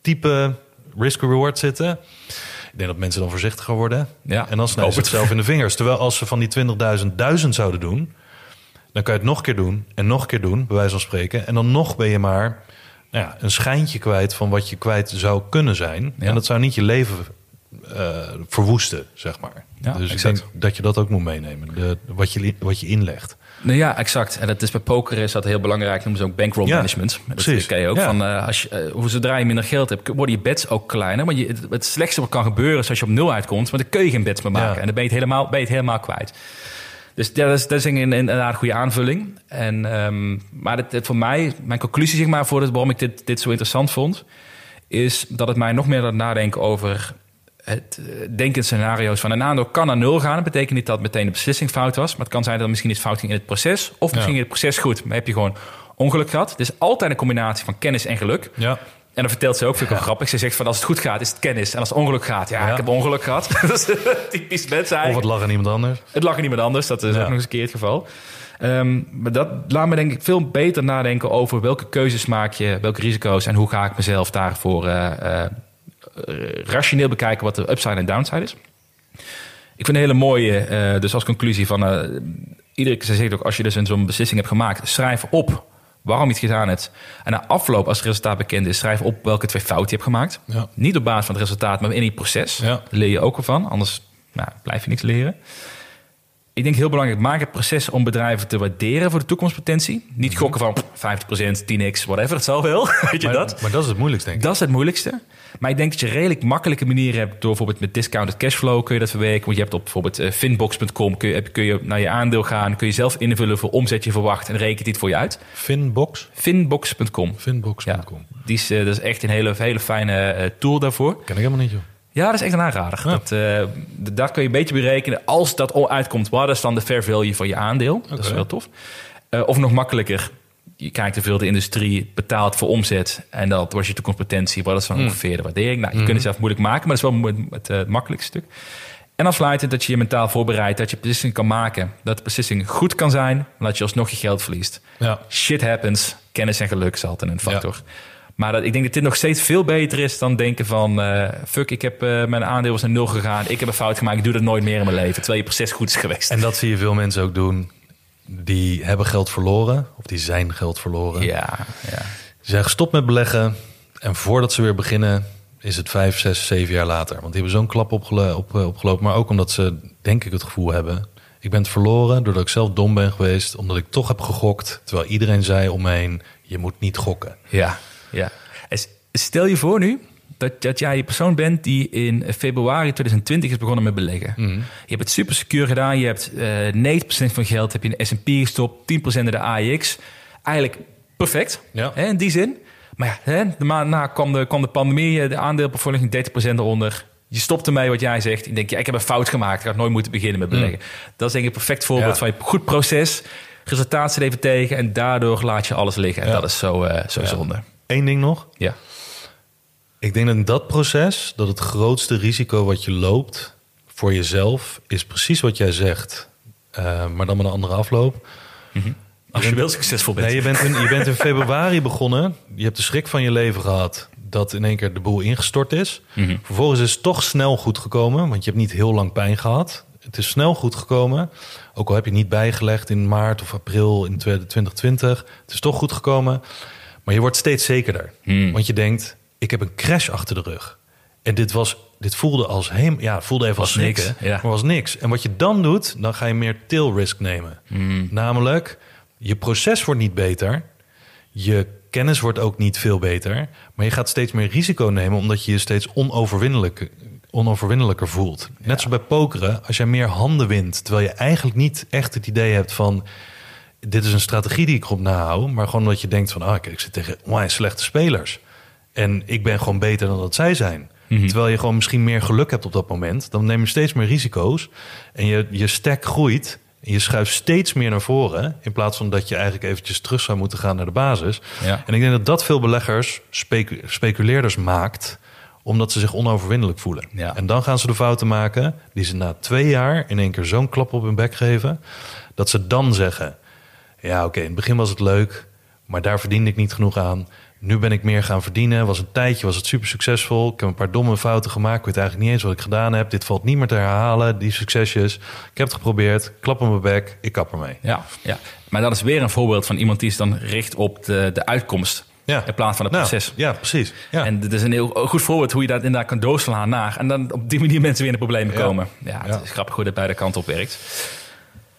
type risk-reward zitten? Ik denk dat mensen dan voorzichtiger worden. Ja, en dan snijden ze het zelf in de vingers. Terwijl als ze van die 20.000 duizend zouden doen... dan kan je het nog een keer doen en nog een keer doen, bij wijze van spreken. En dan nog ben je maar ja, een schijntje kwijt van wat je kwijt zou kunnen zijn. Ja. En dat zou niet je leven eh, verwoesten, zeg maar. Ja, dus exact. ik denk dat je dat ook moet meenemen. De, wat, je, wat je inlegt. Nou ja, exact. En dat is bij poker is dat heel belangrijk. Noemen ze ook bankroll Ja, management. Dat precies. ken je ook. Ja. Van, eh, als je, eh, hoe zodra je minder geld hebt, worden je bets ook kleiner. Maar je, het, slechtste wat kan gebeuren is als je op nul uitkomt. Maar dan kun je geen bets meer maken. En dan ben je het helemaal, ben je het helemaal kwijt. Dus ja, dat is, dat is een, een, een goede aanvulling. En, ehm, maar het, het voor mij, mijn conclusie zeg maar, voor het, waarom ik dit, dit zo interessant vond... is dat het mij nog meer laat nadenken over het eh, denken scenario's van een aandeel kan naar nul gaan. Dat betekent niet dat meteen de beslissing fout was. Maar het kan zijn dat er misschien iets fout ging in het proces. Of misschien Ja. in het proces goed, maar heb je gewoon ongeluk gehad. Het is altijd een combinatie van kennis en geluk. Ja. En dan vertelt ze ook veel grappig. Ze zegt van als het goed gaat is het kennis. En als het ongeluk gaat, ja, Ja. ik heb ongeluk gehad. (laughs) dat is typisch mensen Of het lag aan iemand anders. Het lag aan iemand anders, dat is Ja. ook nog eens een keer het geval. Ehm, maar dat laat me denk ik veel beter nadenken over welke keuzes maak je, welke risico's en hoe ga ik mezelf daarvoor eh, eh, rationeel bekijken wat de upside en downside is. Ik vind een hele mooie, eh, dus als conclusie van iedere keer, ze zegt ook als je dus een zo'n beslissing hebt gemaakt, schrijf op waarom je het gedaan hebt. En na afloop, als het resultaat bekend is, schrijf op welke twee fouten je hebt gemaakt. Ja. Niet op basis van het resultaat, maar in het proces. Ja. Daar leer je ook ervan, anders nou, blijf je niks leren. Ik denk heel belangrijk, maak het proces om bedrijven te waarderen voor de toekomstpotentie. Niet gokken van pff, 50%, 10x, whatever, het zal wel. (laughs) Weet je Maar dat? maar dat is het moeilijkste, denk ik. Dat is het moeilijkste. Maar ik denk dat je redelijk makkelijke manieren hebt. Door bijvoorbeeld met discounted cashflow kun je dat verwerken. Want je hebt op bijvoorbeeld eh, finbox.com kun je, kun je naar je aandeel gaan. Kun je zelf invullen hoeveel omzet je verwacht. En rekent dit voor je uit. Finbox? Finbox.com. Finbox.com. Ja, die is, eh, dat is echt een hele, hele fijne eh, tool daarvoor. Ken ik helemaal niet, joh. Ja, dat is echt een aanrader. Ja. Dat, daar kun je een beetje berekenen. Als dat al uitkomt, wat is dan de fair value van je aandeel? Dat is wel tof. Eh, of nog makkelijker, je kijkt hoeveel de industrie betaalt voor omzet. En dat was je toekomstpotentie. Wat is dan ongeveer de waardering? Nou, je kunt het zelf moeilijk maken, maar dat is wel het, makkelijkste stuk. En afsluitend dat je je mentaal voorbereidt. Dat je beslissing kan maken. Dat de beslissing goed kan zijn, maar dat je alsnog je geld verliest. Ja. Shit happens. Kennis en geluk is altijd een factor. Maar dat, ik denk dat dit nog steeds veel beter is dan denken van... eh, fuck, ik heb, eh, mijn aandeel was naar nul gegaan. Ik heb een fout gemaakt. Ik doe dat nooit meer in mijn leven. Terwijl je proces goed is geweest. En dat zie je veel mensen ook doen. Die hebben geld verloren. Of die zijn geld verloren. ja, ja. Ze zijn gestopt met beleggen. En voordat ze weer beginnen, is het vijf, zes, zeven jaar later. Want die hebben zo'n klap opgelo- op, eh, opgelopen. Maar ook omdat ze, denk ik, het gevoel hebben... ik ben het verloren doordat ik zelf dom ben geweest. Omdat ik toch heb gegokt. Terwijl iedereen zei om me heen, je moet niet gokken. Ja, ja. Stel je voor nu dat, dat jij die persoon bent die in februari 2020 is begonnen met beleggen. Mhm. Je hebt het super secuur gedaan. Je hebt eh 90% van je geld heb je in de S&P gestopt, 10% in de AEX. Eigenlijk perfect, Ja. hè, in die zin. Maar ja, hè, de maand na kwam de, kwam de pandemie, eh, de aandeelportfolio ging 30% eronder. Je stopt ermee wat jij zegt. Je denkt, ja, ik heb een fout gemaakt. Ik had nooit moeten beginnen met beleggen. Dat is denk ik een perfect voorbeeld Ja. van je goed proces. Resultaat zit even tegen en daardoor laat je alles liggen. En dat is zo, eh, zo zonde. Eén ding nog. Ja. Ik denk dat in dat proces dat het grootste risico wat je loopt voor jezelf is precies wat jij zegt. Eh, maar dan met een andere afloop. Als je wel succesvol bent. Nee, je bent, in, je bent in februari begonnen. Je hebt de schrik van je leven gehad dat in één keer de boel ingestort is. Mhm. Vervolgens is het toch snel goed gekomen, want je hebt niet heel lang pijn gehad. Het is snel goed gekomen. Ook al heb je niet bijgelegd in maart of april in 2020. Het is toch goed gekomen. Maar je wordt steeds zekerder. Hmm. Want je denkt, ik heb een crash achter de rug. En dit, was, dit voelde als heem, ja, voelde even als niks, niks, ja. maar was niks. En wat je dan doet, dan ga je meer tail risk nemen. Hmm. Namelijk, je proces wordt niet beter, je kennis wordt ook niet veel beter, maar je gaat steeds meer risico nemen omdat je je steeds onoverwinnelijk, onoverwinnelijker voelt. Net zoals bij pokeren, als jij meer handen wint, terwijl je eigenlijk niet echt het idee hebt van dit is een strategie die ik erop nahoud, maar gewoon dat je denkt van ah, kijk, ik zit tegen onwijs slechte spelers. En ik ben gewoon beter dan dat zij zijn. Terwijl je gewoon misschien meer geluk hebt op dat moment. Dan neem je steeds meer risico's. En je, je stack groeit. En je schuift steeds meer naar voren. In plaats van dat je eigenlijk eventjes terug zou moeten gaan naar de basis. Ja. En ik denk dat dat veel beleggers, specu- speculeerders maakt. Omdat ze zich onoverwinnelijk voelen. Ja. En dan gaan ze de fouten maken. Die ze na twee jaar in één keer zo'n klap op hun bek geven. Dat ze dan zeggen. Ja, oké, in het begin was het leuk, maar daar verdiende ik niet genoeg aan. Nu ben ik meer gaan verdienen. Was een tijdje, was het super succesvol. Ik heb een paar domme fouten gemaakt. Ik weet eigenlijk niet eens wat ik gedaan heb. Dit valt niet meer te herhalen, die succesjes. Ik heb het geprobeerd. Klap op mijn bek. Ik kap ermee. Ja, ja, maar dat is weer een voorbeeld van iemand die zich dan richt op de, de uitkomst. Ja. In plaats van het Nou, proces. ja, precies. Ja. En dit is een heel goed voorbeeld hoe je dat inderdaad kan doorslaan naar. En dan op die manier (laughs) mensen weer in de problemen komen. Ja, het Ja. is grappig hoe dat beide kanten op werkt.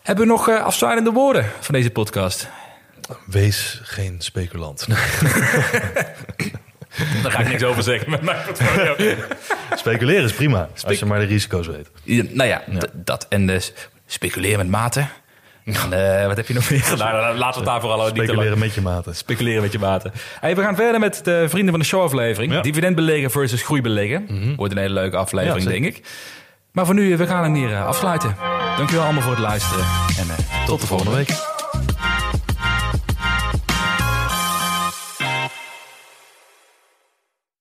Hebben we nog eh, afsluitende woorden van deze podcast? Wees geen speculant. (laughs) Daar ga ik niks over zeggen met mijn portfolio. Speculeren is prima, als je maar de risico's weet. Ja, nou ja, dat. En dus speculeren met mate. En, eh, wat heb je nog meer gedaan? (laughs) Nou, Laten we het daar vooral niet te lang- Speculeren met je maten. Speculeren met je maten. Hey, we gaan verder met de vrienden van de show aflevering. Ja. Dividend beleggen versus groeibeleggen. Wordt een hele leuke aflevering, denk ik. Maar voor nu, we gaan hem hier eh, afsluiten. Dankjewel allemaal voor het luisteren. En eh, tot, Tot de volgende week.